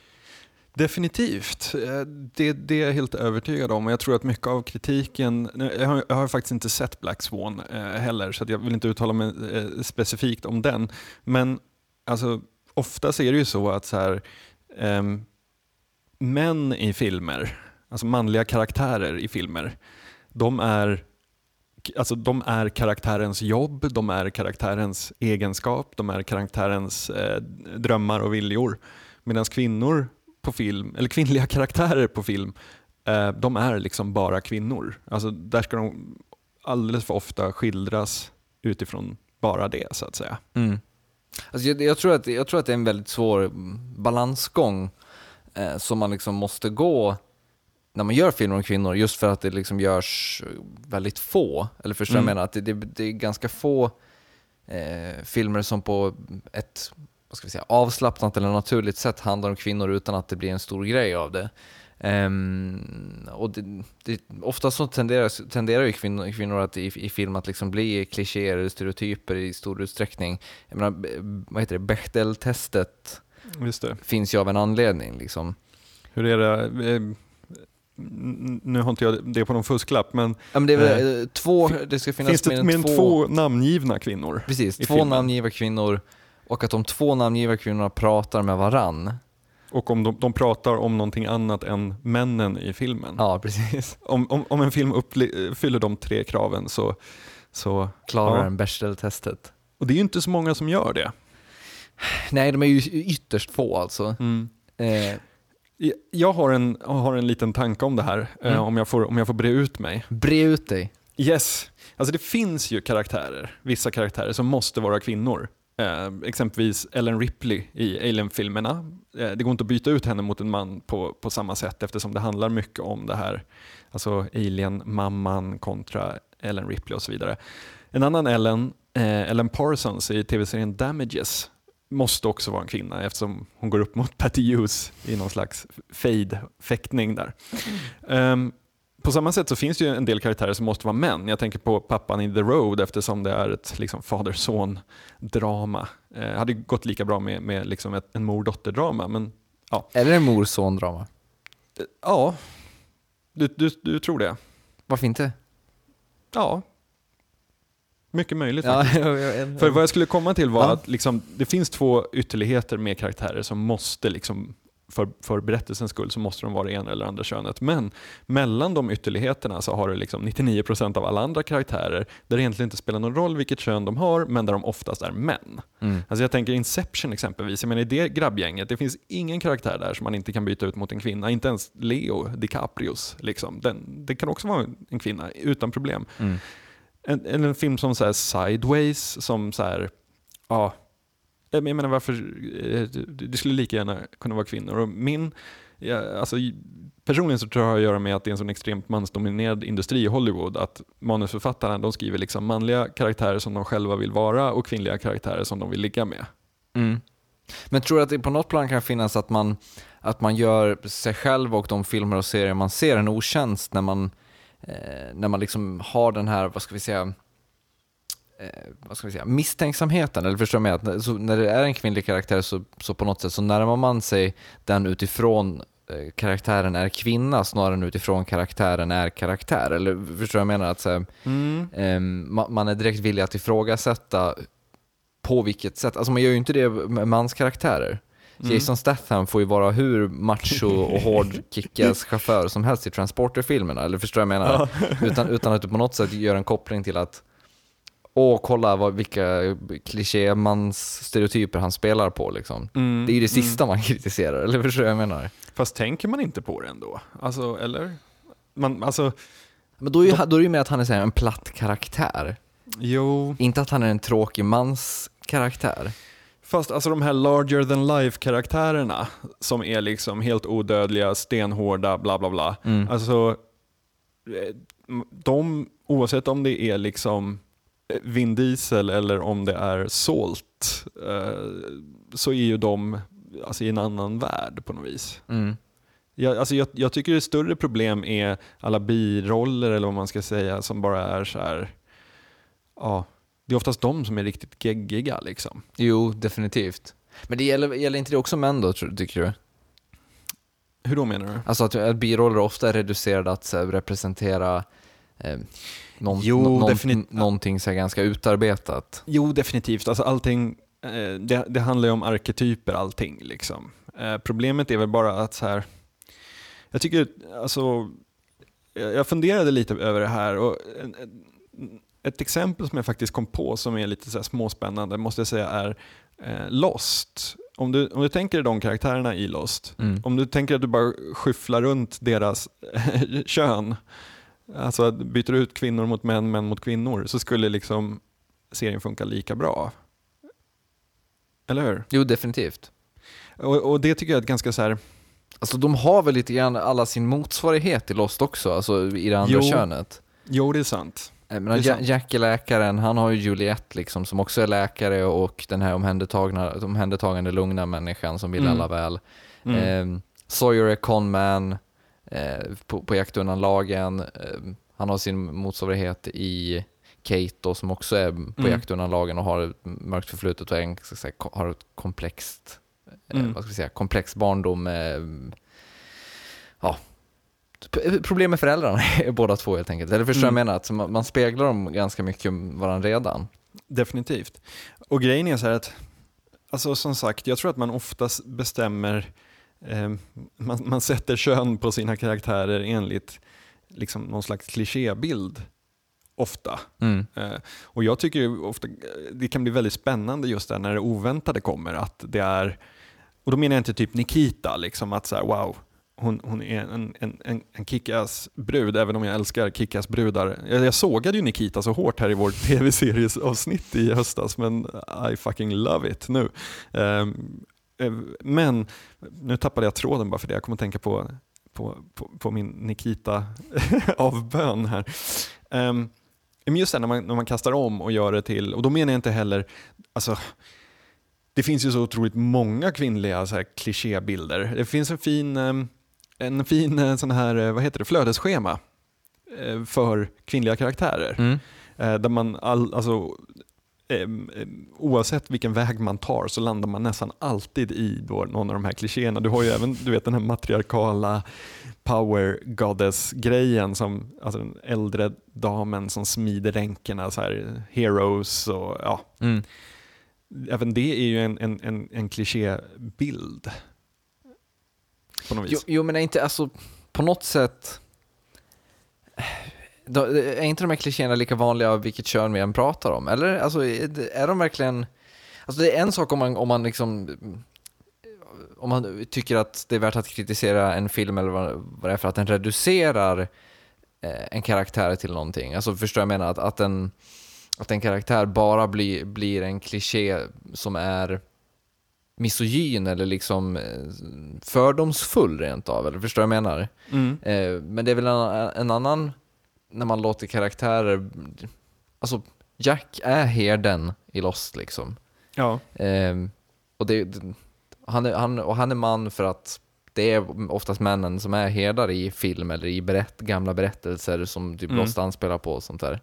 Definitivt, Eh, det, det är jag helt övertygad om och jag tror att mycket av kritiken, jag har, jag har faktiskt inte sett Black Swan eh, heller så jag vill inte uttala mig eh, specifikt om den, men alltså, ofta är det ju så att så här, um, män i filmer, alltså manliga karaktärer i filmer, de är Alltså de är karaktärens jobb, de är karaktärens egenskap, de är karaktärens eh, drömmar och viljor. Medan kvinnor på film, eller kvinnliga (laughs) karaktärer på film, eh, de är liksom bara kvinnor. Alltså där ska de alldeles för ofta skildras utifrån bara det så att säga. Mm. Alltså jag, jag, tror att, jag tror att det är en väldigt svår mm, balansgång eh, som man liksom måste gå när man gör filmer om kvinnor, just för att det liksom görs väldigt få. Eller förstår vad jag Mm. menar? Att det, det, det är ganska få eh, filmer som på ett vad ska vi säga, avslappnat eller naturligt sätt handlar om kvinnor utan att det blir en stor grej av det. Ehm, och det, det, ofta så tenderar, tenderar ju kvinnor, kvinnor att i, i film att liksom bli klichéer eller stereotyper i stor utsträckning. Jag menar, vad heter det, Bechdel-testet finns ju av en anledning. Liksom. Hur är det? Eh, nu har inte jag det på någon fusklapp, men Ja, men det är väl eh, två, det ska finnas finns det mer än två, två namngivna kvinnor? precis, två filmen? namngivna kvinnor och att de två namngivna kvinnorna pratar med varann. Och om de, de pratar om någonting annat än männen i filmen. Ja, precis. Om, om, om en film uppfyller de tre kraven så, så... Klarar Ja. en Bechdel-testet. Och det är ju inte så många som gör det. Nej, de är ju ytterst få alltså. Eh, Jag har en, har en liten tanke om det här, eh, Mm. om, jag får, om jag får bre ut mig. bre ut dig. Yes, alltså det finns ju karaktärer, vissa karaktärer som måste vara kvinnor. Eh, exempelvis Ellen Ripley i Alien-filmerna. Eh, det går inte att byta ut henne mot en man på, på samma sätt eftersom det handlar mycket om det här. Alltså Alien-mamman kontra Ellen Ripley och så vidare. En annan Ellen, eh, Ellen Parsons i tv-serien Damages, måste också vara en kvinna eftersom hon går upp mot Patty Hughes i någon slags fade-fäktning där. Ehm, på samma sätt så finns det ju en del karaktärer som måste vara män. Jag tänker på pappan i The Road eftersom det är ett liksom, fader-son-drama. Eh, hade gått lika bra med, med liksom ett, en mor-dotter-drama, men Eller en mor-son-drama. eh, ja, du, du, du tror det? Varför inte? Ja, mycket möjligt. Ja, För vad jag skulle komma till var Ja. att liksom, det finns två ytterligheter med karaktärer som måste, liksom, för, för berättelsens skull, så måste de vara det ena eller andra könet. Men mellan de ytterligheterna så har du liksom 99% av alla andra karaktärer där det egentligen inte spelar någon roll vilket kön de har, men där de oftast är män. mm. Alltså jag tänker Inception exempelvis, jag menar i det grabbgänget, det finns ingen karaktär där som man inte kan byta ut mot en kvinna, inte ens Leo DiCaprios. Liksom. Den, det kan också vara en kvinna utan problem. Mm. En, en, film som så Sideways, som så här, ja, Eh, jag menar varför, eh, det det skulle lika gärna kunna vara kvinnor. Och min ja, alltså, personligen så tror jag det har att göra med att det är en sån extremt mansdominerad industri i Hollywood att manusförfattarna de skriver liksom manliga karaktärer som de själva vill vara och kvinnliga karaktärer som de vill ligga med. Mm. Men tror du att det på något plan kan finnas att man, att man gör sig själv och de filmer och serier man ser en otjänst när man, eh, när man liksom har den här, vad ska vi säga, eh, vad ska vi säga, misstänksamheten, eller förstår du? Att, så när det är en kvinnlig karaktär så, så på något sätt så närmar man sig den utifrån eh, karaktären är kvinna snarare än utifrån karaktären är karaktär. Eller förstår du jag menar? Att, så Mm. eh, ma- man är direkt villig att ifrågasätta på vilket sätt. Alltså man gör ju inte det med manskaraktärer. Mm. Jason Statham får ju vara hur macho och hård (laughs) kickass chaufför som helst i Transporter-filmerna, eller förstår du jag menar? Utan, utan att du på något sätt gör en koppling till att Åh, kolla vad, vilka kliché-mans-stereotyper han spelar på liksom. Mm. Det är ju det sista man (laughs) kritiserar, eller förstår du vad jag menar? Fast tänker man inte på det ändå? Alltså, eller? Man, alltså, Men då är, ju, då är det ju mer att han är här, en platt karaktär. jo. Inte att han är en tråkig mans karaktär. Fast alltså de här larger than life karaktärerna som är liksom helt odödliga, stenhårda, bla bla bla. Mm. Alltså, eh, de, oavsett om det är liksom Vin Diesel eller om det är Salt, eh, så är ju de alltså, i en annan värld på något vis. Mm. Jag, alltså, jag, jag tycker det större problem är alla biroller eller vad man ska säga som bara är så här. ja, det är oftast de som är riktigt geggiga liksom. Jo, definitivt. Men det gäller, gäller inte det också män då, tycker du? Hur då menar du? Alltså att, att biroller ofta är reducerade att här, representera eh, någon, Jo, någon, någonting så ganska utarbetat. Jo, definitivt. Alltså allting, eh, det, det handlar ju om arketyper allting. Liksom. Eh, problemet är väl bara att så här, jag tycker, alltså, jag funderade lite över det här och ett exempel som jag faktiskt kom på som är lite så småspännande måste jag säga är eh, Lost. Om du, om du tänker de karaktärerna i Lost, Mm. om du tänker att du bara skyfflar runt deras (laughs) kön, alltså att byter ut kvinnor mot män, män mot kvinnor, så skulle liksom serien funka lika bra. Eller hur? Jo, definitivt. Och, och det tycker jag är ett ganska så här, Alltså de har väl lite grann alla sin motsvarighet i Lost också, alltså i det andra Jo. könet. jo det är sant. Jag menar, Det är Ja- Jack är läkaren, han har ju Juliette liksom, som också är läkare och den här omhändertagna, omhändertagande lugna människan som vill Mm. alla väl. Mm. Eh, Sawyer är conman eh, på, på jakt undan lagen. Eh, han har sin motsvarighet i Kate då, som också är på Mm. jakt undan lagen och har ett mörkt förflutet och en, säga, har ett komplext, eh, Mm. vad ska vi säga, komplex barndom. med ja, problem med föräldrarna (laughs) båda två helt enkelt. Eller förstår Mm. jag menar? Att man, man speglar dem ganska mycket varandra redan. Definitivt. Och grejen är så här att, alltså som sagt, jag tror att man oftast bestämmer, eh, man, man sätter kön på sina karaktärer enligt liksom någon slags klichébild. Ofta. Mm. Eh, och jag tycker ofta det kan bli väldigt spännande just där när det oväntade kommer. Att det är, och då menar jag inte typ Nikita, liksom att så här, wow, hon, hon är en, en, en, en kickass brud, även om jag älskar kickass brudar. Jag, jag sågade ju Nikita så hårt här i vår tv-seriesavsnitt i höstas, men I fucking love it nu. Ehm, eh, men nu tappade jag tråden bara för det, jag kommer att tänka på, på, på, på min Nikita-avbön (laughs) här. Um, men just det, när man, när man kastar om och gör det till, och då menar jag inte heller, alltså, det finns ju så otroligt många kvinnliga så här, klichébilder. Det finns en fin, ehm, en fin eh, sån här, eh, vad heter det, flödesschema eh, för kvinnliga karaktärer. Mm. Eh, där man all, alltså, em, em, oavsett vilken väg man tar så landar man nästan alltid i då någon av de här klichéerna. Du har ju även du vet, den här matriarkala power goddess-grejen, som, alltså den äldre damen som smider ränkerna, så här, heroes och ja. Mm. Även det är ju en, en, en, en klichébild. På något Jo, vis. jo, men är inte, alltså på något sätt, är inte de här klichéerna lika vanliga av vilket kön vi än pratar om? Eller alltså, är de verkligen, alltså det är en sak om man, om man liksom, om man tycker att det är värt att kritisera en film eller vad, det är för att den reducerar eh, en karaktär till någonting. Alltså förstår jag menar? Att, att, en, att en karaktär bara blir, blir en kliché som är misogyn eller liksom eh, fördomsfull rent av, eller förstår jag menar? Mm. Eh, men det är väl en, en annan, när man låter karaktärer, alltså Jack är herden i Lost liksom. Ja. Eh, och, det, han är, han, och han är man för att det är oftast männen som är herdar i film eller i berätt, gamla berättelser som typ Mm. Lost anspelar på och sånt där.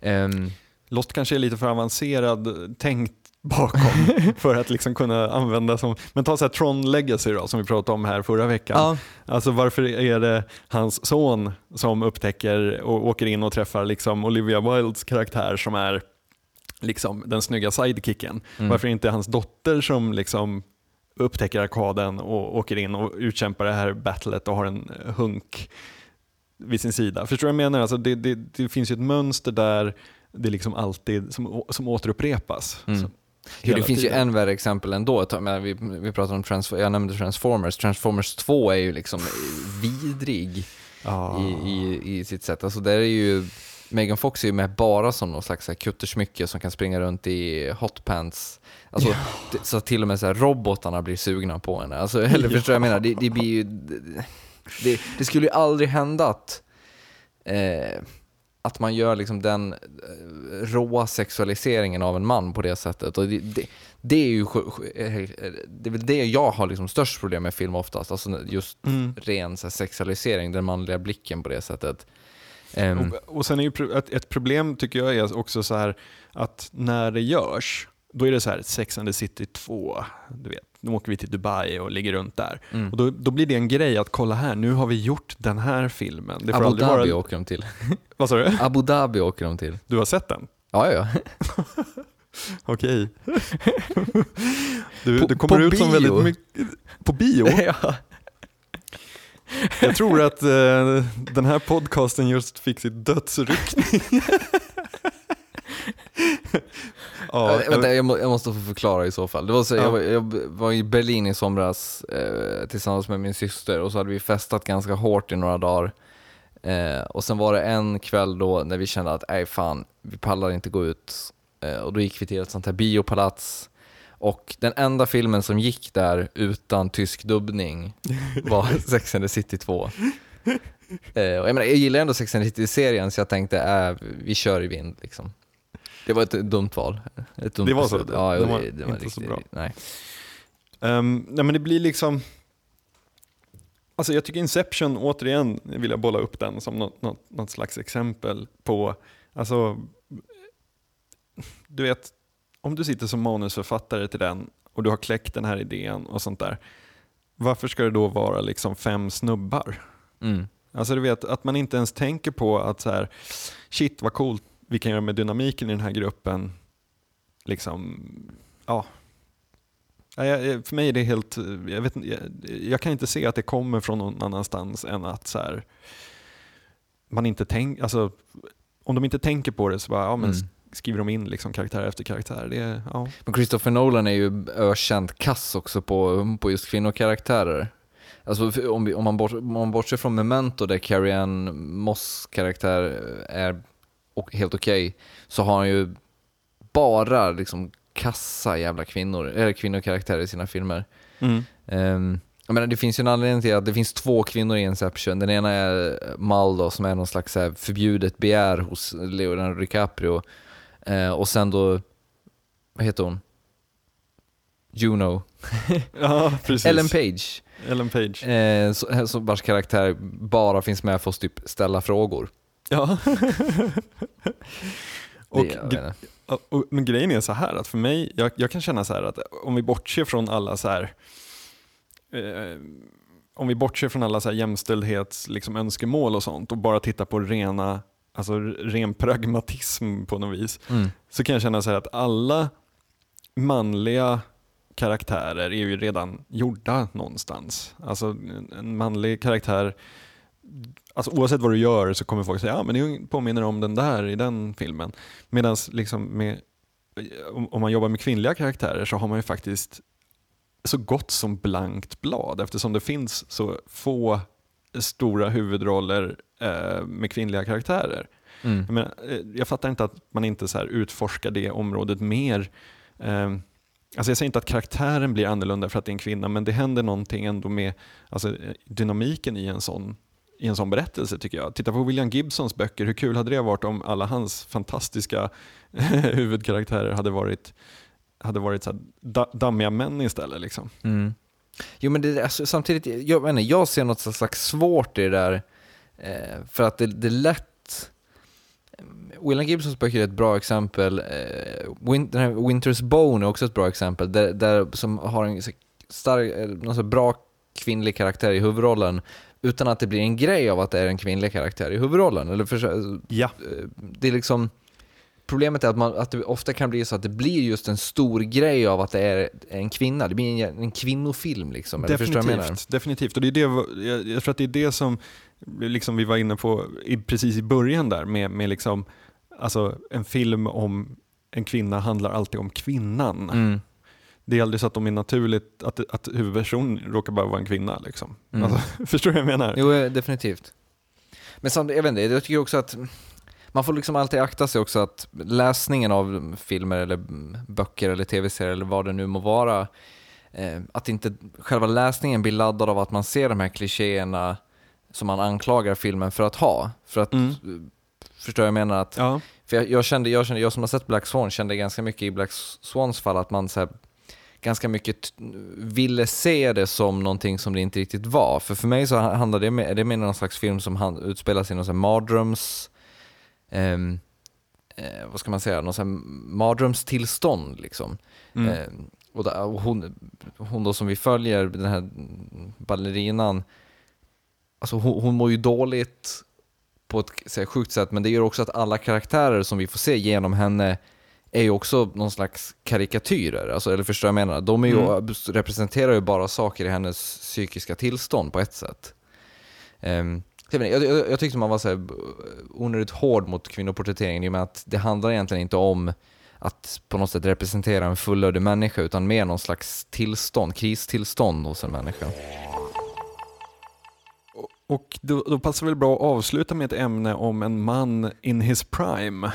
Ehm, Lost kanske är lite för avancerad tänkt bakom (laughs) för att liksom kunna använda som, men ta så här Tron Legacy då som vi pratade om här förra veckan. ja, Alltså varför är det hans son som upptäcker och åker in och träffar liksom Olivia Wildes karaktär som är liksom den snygga sidekicken. Mm. Varför inte hans dotter som liksom upptäcker arkaden och åker in och utkämpar det här battlet och har en hunk vid sin sida. Förstår du vad jag menar? Alltså det, det, det finns ju ett mönster där det liksom alltid som, som återupprepas. Mm. Jo, det finns tiden. ju än värre exempel ändå. Vi, vi pratar om Transf- jag nämnde Transformers. Transformers 2 är ju liksom vidrig Ja. i, i, i sitt sätt. Alltså där är ju, Megan Fox är ju med bara som någon slags kuttersmycke som kan springa runt i hotpants. Alltså, det, så till och med så här robotarna blir sugna på henne. Alltså, (laughs) eller förstår du vad jag menar? Det, det blir ju... Det, det skulle ju aldrig hända att, eh, att man gör liksom den eh, råa sexualiseringen av en man på det sättet. Och det, det, det är ju sj- eh, det är det jag har liksom störst problem med film oftast. Alltså just Mm. ren så här, sexualisering, den manliga blicken på det sättet. Ehm, Och, och sen är ju ett problem tycker jag är också så här att när det görs, då är det så här Sex and the City 2, du vet, nu åker vi till Dubai och ligger runt där. mm. Och då, då blir det en grej att kolla här, nu har vi gjort den här filmen. Det Abu Dhabi vara... åker de till. (laughs) Vad sa du? Abu Dhabi åker de till. Du har sett den? Ja, ja. (laughs) Okej. (laughs) Du, På- du kommer ut som bio? väldigt mycket... På bio? ja. Jag tror att eh, den här podcasten just fick sitt dödsrykte. Ja, Vänta, jag, må, jag måste få förklara i så fall. Det var så, Ja. jag, var, jag var i Berlin i somras eh, tillsammans med min syster och så hade vi festat ganska hårt i några dagar. Eh, och sen var det en kväll då när vi kände att nej fan, vi pallar inte gå ut. Eh, och då gick vi till ett sånt här biopalats. Och den enda filmen som gick där utan tysk dubbning (laughs) var Sex and the City 2. Eh, och jag, menar, jag gillar ändå Sex and the City-serien så jag tänkte äh, vi kör i vind liksom. Det var ett dumt val. Ett dumt Det var så? beslut. Ja, Det var det, det var inte så riktigt, bra. Nej. Ehm, nej men det blir liksom... Alltså jag tycker Inception, återigen vill jag bolla upp den som något, något, något slags exempel på, alltså, du vet, om du sitter som manusförfattare till den och du har kläckt den här idén och sånt där, varför ska det då vara liksom fem snubbar? Mm. Alltså du vet, att man inte ens tänker på att så här, shit vad coolt vi kan göra med dynamiken i den här gruppen. Liksom, ja. För mig är det helt, jag, vet, jag, kan inte se att det kommer från någon annanstans än att så här, man inte tänker, alltså om de inte tänker på det så bara, ja men Mm. skriver de in liksom karaktär efter karaktär. Det ja. Men Christopher Nolan är ju ökänt kass också på, på just kvinnokaraktärer. Alltså om, vi, om, man bort, om man bortser från Memento där Carrie Ann Moss karaktär är och helt okej, så har han ju bara liksom kassa jävla kvinnor, eller kvinnokaraktärer i sina filmer. Mm. Um, jag menar, det finns ju en anledning till att det finns två kvinnor i Inception. Den ena är Mal som är någon slags här förbjudet begär hos Leonardo DiCaprio. Eh, och sen då, vad heter hon? Juno. (laughs) Ja, precis. Ellen Page. Ellen Page. Eh, så vars karaktär bara finns med för att typ ställa frågor. Ja. (laughs) och det. Ja, och, men grejen är så här att för mig, jag, jag kan känna så här att om vi bortser från alla så här eh, om vi bortser från alla så här jämställdhets liksom, önskemål och sånt och bara tittar på rena, alltså ren pragmatism på något vis, mm. så kan jag känna så här att alla manliga karaktärer är ju redan gjorda någonstans. Alltså en manlig karaktär, alltså oavsett vad du gör så kommer folk säga ja men det påminner om den där i den filmen. Medan liksom med, om, man jobbar med kvinnliga karaktärer så har man ju faktiskt så gott som blankt blad eftersom det finns så få stora huvudroller eh, med kvinnliga karaktärer. Mm. Jag, menar, eh, jag fattar inte att man inte så utforskar det området mer. Eh, Alltså jag säger inte att karaktären blir annorlunda för att det är en kvinna, men det händer någonting ändå med alltså, dynamiken i en sån i en sån berättelse tycker jag. Titta på William Gibsons böcker, hur kul hade det varit om alla hans fantastiska (laughs) huvudkaraktärer hade varit, hade varit så här dammiga män istället. Liksom. Mm. Jo men det, alltså, samtidigt, jag, menar, jag ser något slags svårt i det där, eh, för att det, det är lätt William Gibsons böcker är ett bra exempel. Eh, Winter's Bone är också ett bra exempel, där, där som har en stark, eh, någon så bra kvinnlig karaktär i huvudrollen, utan att det blir en grej av att det är en kvinnlig karaktär i huvudrollen. Eller för, ja. Eh, det är liksom, problemet är att, man, att det ofta kan bli så att det blir just en stor grej av att det är en kvinna. Det blir en, en kvinnofilm. Liksom, definitivt, definitivt. Och det är det, jag, jag tror att det är det som liksom vi var inne på i, precis i början där med, med liksom, alltså, en film om en kvinna handlar alltid om kvinnan. Mm det är aldrig så att de är naturligt att, att huvudpersonen råkar bara vara en kvinna. Liksom. Mm. Alltså, (laughs) förstår du vad jag menar? Jo, definitivt. Men samtidigt, jag vet inte, jag tycker också att man får liksom alltid akta sig också att läsningen av filmer eller böcker eller tv-serier eller vad det nu må vara, eh, att inte själva läsningen blir laddad av att man ser de här klichéerna som man anklagar filmen för att ha. För att, mm. förstår jag menar? Att, ja. för jag, jag, kände, jag, kände, jag som har sett Black Swan kände ganska mycket i Black Swans fall att man så här, ganska mycket ville se det som någonting som det inte riktigt var. För för mig så handlar det med, det med någon slags film som hand, utspelar sig i någon sån mardröms... Eh, eh, vad ska man säga? Någon sån mardrömstillstånd liksom. Mm. Eh, och, där, och hon, hon då som vi följer, den här ballerinan, alltså hon, hon mår ju dåligt på ett här, sjukt sätt, men det gör också att alla karaktärer som vi får se genom henne är ju också någon slags karikatyrer, alltså, eller förstår jag menar? De ju, mm. representerar ju bara saker i hennes psykiska tillstånd på ett sätt. Um, jag, jag, jag, tyckte man var så här onödigt hård mot kvinnoporträtteringen i och med att det handlar egentligen inte om att på något sätt representera en fullödig människa utan mer någon slags tillstånd, kristillstånd hos en människa. Och då, då passar väl bra att avsluta med ett ämne om en man in his prime.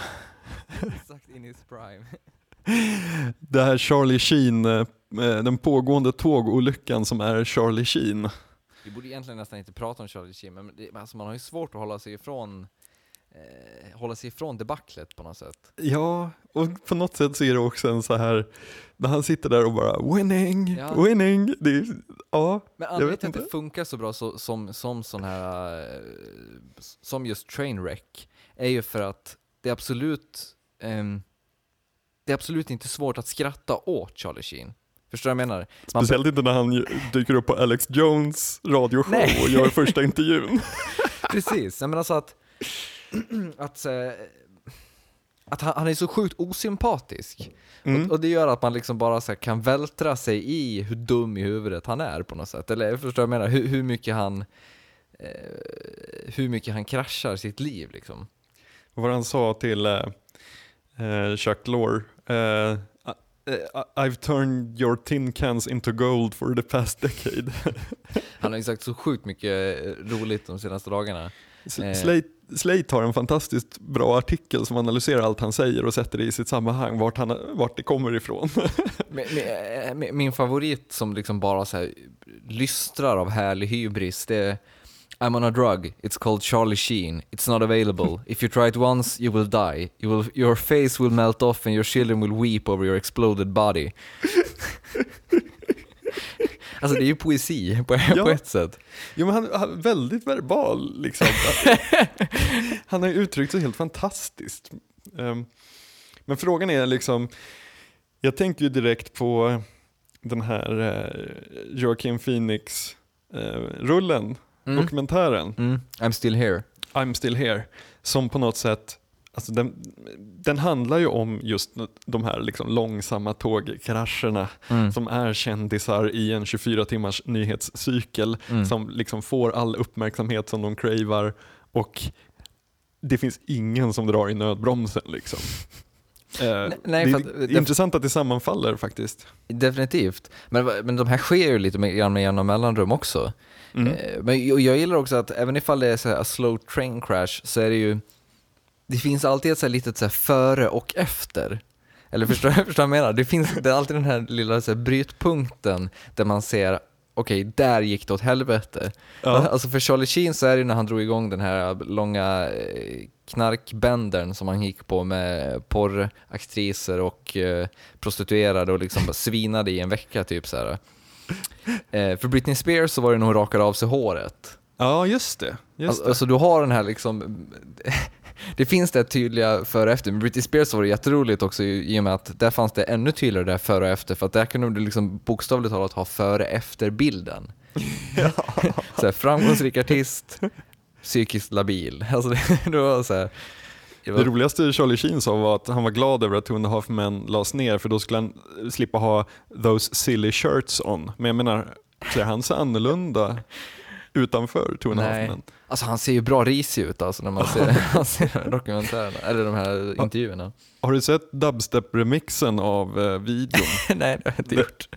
Exakt in his prime. (laughs) Det här Charlie Sheen, eh, den pågående tågolyckan som är Charlie Sheen. Vi borde egentligen nästan inte prata om Charlie Sheen, men det, alltså man har ju svårt att hålla sig ifrån eh, hålla sig ifrån debaclet på något sätt. Ja, och på något sätt så är det också en så här, när han sitter där och bara winning, ja. winning. Det är, ja, Men anledningen till att det funkar så bra så, som, som sån här, eh, som just Trainwreck, är ju för att det är absolut um, det är absolut inte svårt att skratta åt Charlie Sheen. Förstår du vad jag menar? Man Speciellt inte när han dyker upp på Alex Jones radioshow Nej. och gör första intervjun. (laughs) Precis, men alltså att, (clears throat) att, äh, att han, han, är så sjukt osympatisk. Mm. Och, och, det gör att man liksom bara så kan vältra sig i hur dum i huvudet han är på något sätt. Eller förstår du vad jag menar? Hur, hur mycket han eh, hur mycket han kraschar sitt liv liksom. Vad han sa till eh, eh, Chuck Lorre. Eh, I've turned your tin cans into gold for the past decade. (laughs) Han har sagt så sjukt mycket roligt de senaste dagarna. Slate, Slate har en fantastiskt bra artikel som analyserar allt han säger och sätter det i sitt sammanhang, vart, han, vart det kommer ifrån. (laughs) min, min, favorit som liksom bara så här lystrar av härlig hybris, det I'm on a drug. It's called Charlie Sheen. It's not available. If you try it once, you will die. You will, your face will melt off and your children will weep over your exploded body. (laughs) alltså det är ju poesi på, ja. på ett sätt. Jo men han, är väldigt verbal liksom. (laughs) han har ju uttryckt sig helt fantastiskt. Um, men frågan är liksom, jag tänker ju direkt på den här uh, Joaquin Phoenix-rullen. Uh, mm. dokumentären. Mm. I'm still here. I'm still here. Som på något sätt, alltså den, den handlar ju om just de här liksom långsamma tågkrascherna mm. som är kändisar i en 24 timmars nyhetscykel mm. som liksom får all uppmärksamhet som de cravar och det finns ingen som drar i nödbromsen. Liksom. Eh, nej, det är det, intressant att det sammanfaller faktiskt. Definitivt, men, men de här sker ju lite med jämna mellanrum också. Mm. Eh, men jag gillar också att även ifall det är så här, a slow train crash så är det ju, det finns alltid ett så här litet så här före och efter. Eller (laughs) förstår du vad jag menar? Det finns det är alltid den här lilla så här, brytpunkten där man ser okej, där gick det åt helvete. Ja. Alltså för Charlie Sheen så är det ju när han drog igång den här långa eh, knarkbändern som han gick på med porraktriser och eh, prostituerade och liksom svinade i en vecka typ så här. Eh, för Britney Spears så var det nog rakade av sig håret. ja, just det. Just Alltså, det. alltså du har den här liksom, det finns det tydliga före och efter, men Britney Spears var det jätteroligt också i och med att där fanns det ännu tydligare där före och efter, för att där kunde du liksom bokstavligt talat ha före efter bilden. (laughs) så här, framgångsrik artist, psykiskt labil. (laughs) Alltså det, det var så här, det var, Det roligaste Charlie Sheen sa var att han var glad över att Two and a Half Men lades ner för då skulle han slippa ha those silly shirts on. Men jag menar, ser han så annorlunda utanför Two and a Half. Men? Alltså han ser ju bra risig ut alltså när man ser, (laughs) (laughs) man ser dokumentärerna, eller de här intervjuerna. Har du sett dubstep-remixen av eh, videon? Nej, det har jag inte Det- gjort.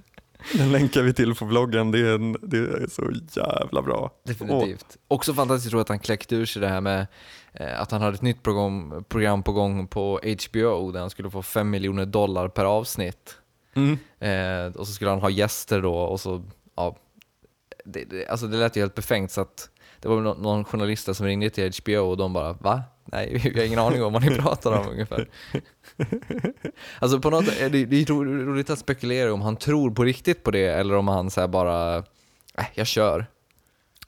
Den länkar vi till på vloggen, det är, en, det är så jävla bra. Definitivt. Också fantastiskt roligt att han kläckte ur sig det här med eh, att han hade ett nytt program, program på gång på HBO där han skulle få 5 miljoner dollar per avsnitt. Mm. Eh, och så skulle han ha gäster då och så, ja, det, det, alltså det lät ju helt befängt så att det var nå- någon journalist som ringde till HBO och de bara va? Nej, (laughs) vi har ingen aning om vad ni (laughs) pratar om ungefär. Alltså på något det, det är ro- roligt att spekulera om han tror på riktigt på det eller om han säger bara, äh, jag kör.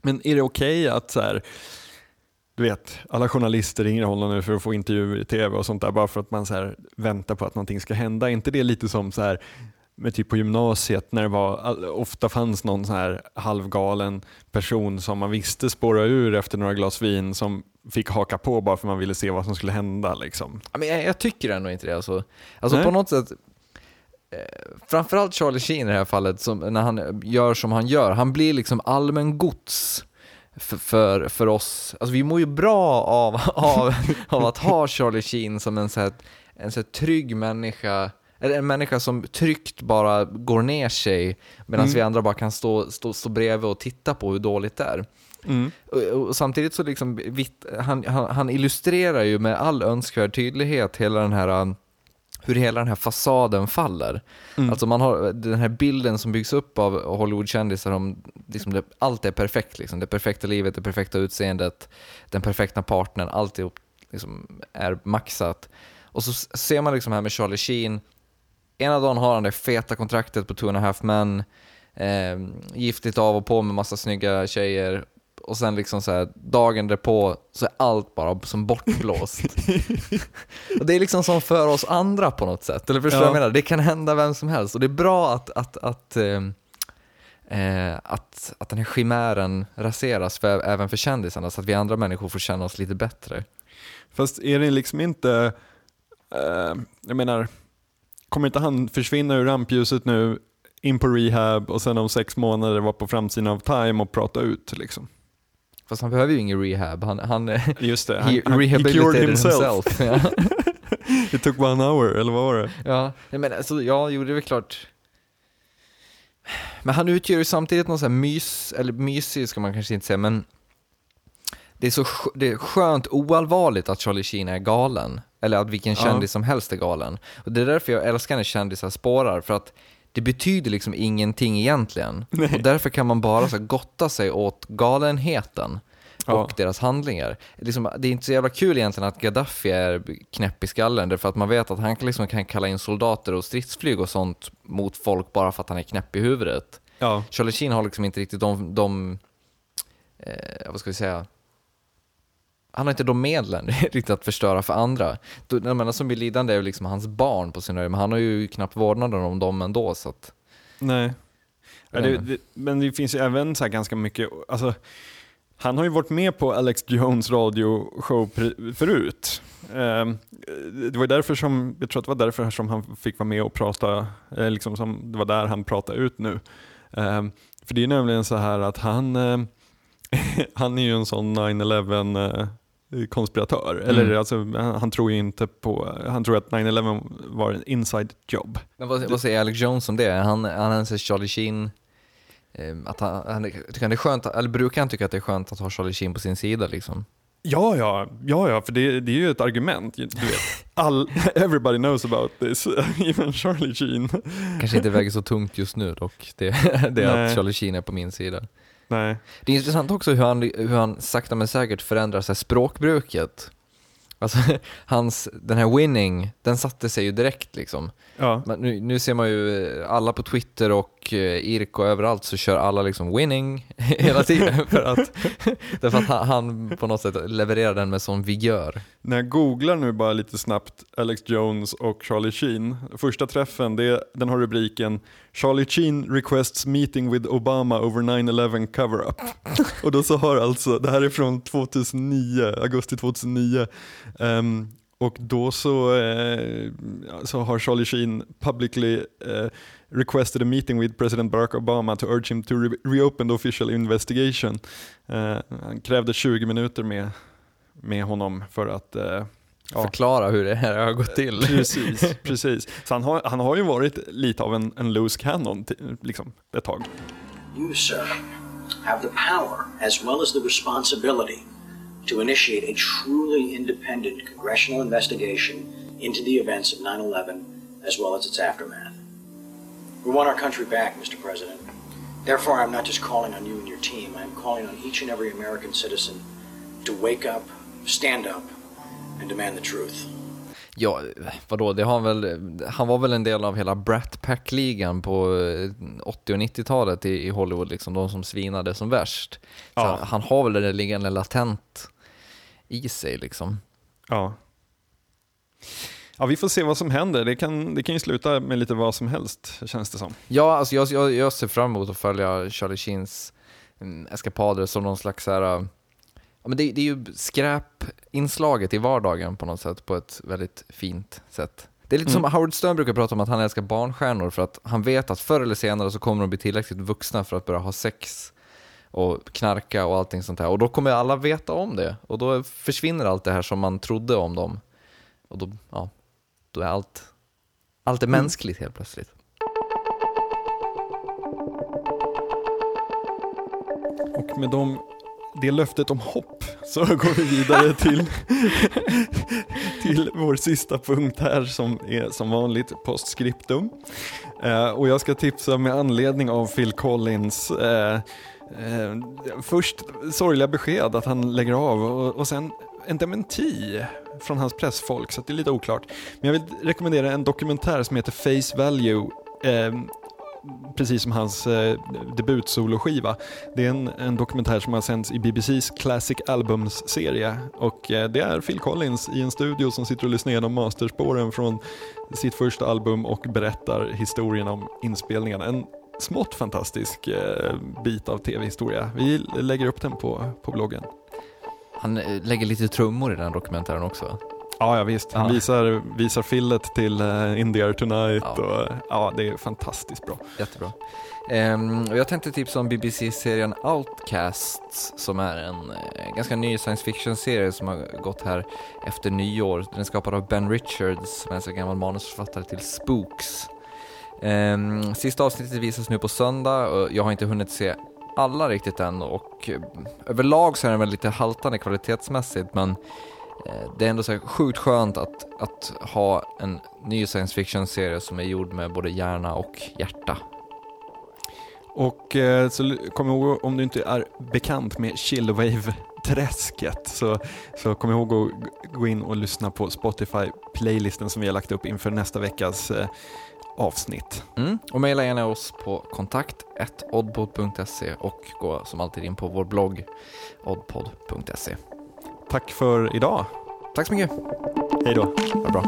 Men är det okej att så här, du vet, alla journalister ringer honom nu för att få intervjuer i tv och sånt där bara för att man så här väntar på att någonting ska hända. Är inte det lite som så här med typ på gymnasiet när det var, ofta fanns någon så här halvgalen person som man visste spåra ur efter några glas vin som fick haka på bara för man ville se vad som skulle hända. Liksom. Men jag, jag tycker ändå inte det. Alltså, alltså Nej. på något sätt, eh, framförallt Charlie Sheen i det här fallet, som, när han gör som han gör, han blir liksom allmän gods för, för, för oss. Alltså vi mår ju bra av, av, av att ha (laughs) Charlie Sheen som en så här, en så här trygg människa, eller en människa som tryggt bara går ner sig medan Mm. vi andra bara kan stå, stå, stå bredvid och titta på hur dåligt det är. Mm. Och, och samtidigt så liksom, vitt, han, han, han illustrerar ju med all önskvärd tydlighet hela den här, um, hur hela den här fasaden faller. Mm. Alltså man har den här bilden som byggs upp av Hollywoodkändisar om liksom det, allt är perfekt, liksom. det perfekta livet, det perfekta utseendet, den perfekta partnern, alltihop liksom är maxat. Och så ser man liksom här med Charlie Sheen, ena dagen har han det feta kontraktet på Two and a Half Men, eh, giftigt av och på med massa snygga tjejer och sen liksom så här, dagen därpå så är allt bara som bortblåst. (laughs) och det är liksom som för oss andra på något sätt, eller förstår du Ja. vad jag menar? Det kan hända vem som helst och det är bra att, att, att, eh, eh, att, att den här chimären raseras för, även för kändisarna så att vi andra människor får känna oss lite bättre. Fast är det liksom inte, eh, jag menar, kommer inte han försvinna ur rampljuset nu, in på rehab och sen om sex månader vara på framsidan av Time och prata ut liksom? Fast han behöver ju ingen rehab, han, han, Just det, he, han, han he cured himself. himself. (laughs) ja. (laughs) It took one hour, eller vad var det? Ja, men alltså, ja, jo, det är väl klart. Men han utgör ju samtidigt någon sån här mys, eller mysig ska man kanske inte säga, men det är så det är skönt oallvarligt att Charlie Sheen är galen. Eller att vilken Ja. kändis som helst är galen. Och det är därför jag älskar när kändisar spårar, för att det betyder liksom ingenting egentligen. Nej. Och därför kan man bara så gotta sig åt galenheten Ja. och deras handlingar. Liksom, det är inte så jävla kul egentligen att Gaddafi är knäpp i skallen, därför att man vet att han kan, liksom, kan kalla in soldater och stridsflyg och sånt mot folk bara för att han är knäpp i huvudet. Ja. Charlie Sheen har liksom inte riktigt de, de eh, vad ska vi säga, han har inte de medlen (laughs) riktigt att förstöra för andra. Jag menar, som blir lidande är ju liksom hans barn på sin höjd, men han har ju knappt vårdnaden om dem ändå. Så att, Nej. Ja, det, det, men det finns ju även så här ganska mycket, alltså, han har ju varit med på Alex Jones radioshow förut. Ehm, det var därför som, jag tror att det var därför som han fick vara med och prata, eh, liksom som, det var där han pratade ut nu. Ehm, för det är nämligen så här att han, eh, (laughs) han är ju en sån 9-11 konspiratör. Eller Mm. alltså, han, tror inte på, han tror att 9-11 var en inside job. men vad, vad säger Alex Jones om det? Han, han anser Charlie Sheen, eh, att han, han, tycker han det är skönt, eller brukar han tycka att det är skönt att ha Charlie Sheen på sin sida liksom? Ja, ja, ja, ja för det, det är ju ett argument. Du vet. All, (laughs) everybody knows about this, (laughs) even Charlie Sheen. Kanske inte väger så tungt just nu dock, det, (laughs) det är att Charlie Sheen är på min sida. Nej. Det är intressant också hur han, hur han sakta men säkert förändrar sig språkbruket. Alltså, (laughs) hans, den här winning, den satte sig ju direkt liksom. Ja. Men nu, nu ser man ju eh, alla på Twitter och eh, IRK och överallt så kör alla liksom winning (laughs) hela tiden (laughs) för att, (laughs) därför att han, han på något sätt levererar den med sån vigör. När jag googlar nu bara lite snabbt Alex Jones och Charlie Sheen, första träffen det, den har rubriken Charlie Sheen requests meeting with Obama over 9-11 cover-up. och då så har alltså, det här är från 2009, augusti 2009, um, och då så, eh, så har Charlie Sheen publicly eh, requested a meeting with President Barack Obama to urge him to re reopen the official investigation. Eh, han krävde 20 minuter med, med honom för att eh, ja. förklara hur det här har gått till. Precis, (laughs) precis. Så han har, han har ju varit lite av en, en loose cannon liksom, ett tag. You sir have the power as well as the responsibility to initiate a truly independent congressional investigation into the events of 9 11 as well as its aftermath. We want our country back, Mr. President. Therefore, I'm not just calling on you and your team, I'm calling on each and every American citizen to wake up, stand up, and demand the truth. Ja, vadå, det har väl, han var väl en del av hela Brat Pack-ligan på 80 och 90-talet i, i, Hollywood, liksom, de som svinade som värst. Ja. han har väl det liggande latent i sig liksom. Ja. Ja, vi får se vad som händer. Det kan, det kan ju sluta med lite vad som helst, känns det som. Ja, alltså jag, jag, jag ser fram emot att följa Charlie Sheens mm, eskapader som någon slags här, ja, men det, det är ju skräpinslaget i vardagen på något sätt, på ett väldigt fint sätt. Det är lite mm. som Howard Stern brukar prata om att han älskar barnstjärnor för att han vet att förr eller senare så kommer de bli tillräckligt vuxna för att börja ha sex och knarka och allting sånt här. Och då kommer alla veta om det och då försvinner allt det här som man trodde om dem. Och då, ja, då är allt, allt är mm. mänskligt helt plötsligt. Och med de, det löftet om hopp så går vi vidare till, till vår sista punkt här som är som vanligt postscriptum. Eh, och jag ska tipsa med anledning av Phil Collins eh, Eh, först sorgliga besked att han lägger av och, och sen en dementi från hans pressfolk, så det är lite oklart. Men jag vill rekommendera en dokumentär som heter Face Value, eh, precis som hans eh, debutsoloskiva. Det är en, en, dokumentär som har sänds i BBCs Classic Albums-serie och eh, det är Phil Collins i en studio som sitter och lyssnar igenom masterspåren från sitt första album och berättar historien om inspelningarna. En smått fantastisk eh, bit av tv-historia. Vi lägger upp den på, på bloggen. Han eh, lägger lite trummor i den dokumentären också. Ja, ja visst. Han ja. visar, visar fillet till uh, In the Air Tonight. Ja. Och, ja, det är fantastiskt bra. Jättebra. Um, och jag tänkte tipsa om BBC-serien Outcasts som är en uh, ganska ny science fiction-serie som har gått här efter nyår. Den är skapad av Ben Richards som är en gammal manusförfattare till Spooks. Um, sista avsnittet visas nu på söndag och jag har inte hunnit se alla riktigt än och uh, överlag så är den väl lite haltande kvalitetsmässigt men det är ändå så sjukt skönt att, att ha en ny science fiction-serie som är gjord med både hjärna och hjärta. Och eh, så kom ihåg, om du inte är bekant med Chillwave-träsket så, så kom ihåg att gå in och lyssna på Spotify-playlisten som vi har lagt upp inför nästa veckas eh, avsnitt. Mm. Och mejla gärna oss på kontakt oddpod.se och gå som alltid in på vår blogg oddpod.se. Tack för idag. Tack så mycket. Hej då. Ha det bra.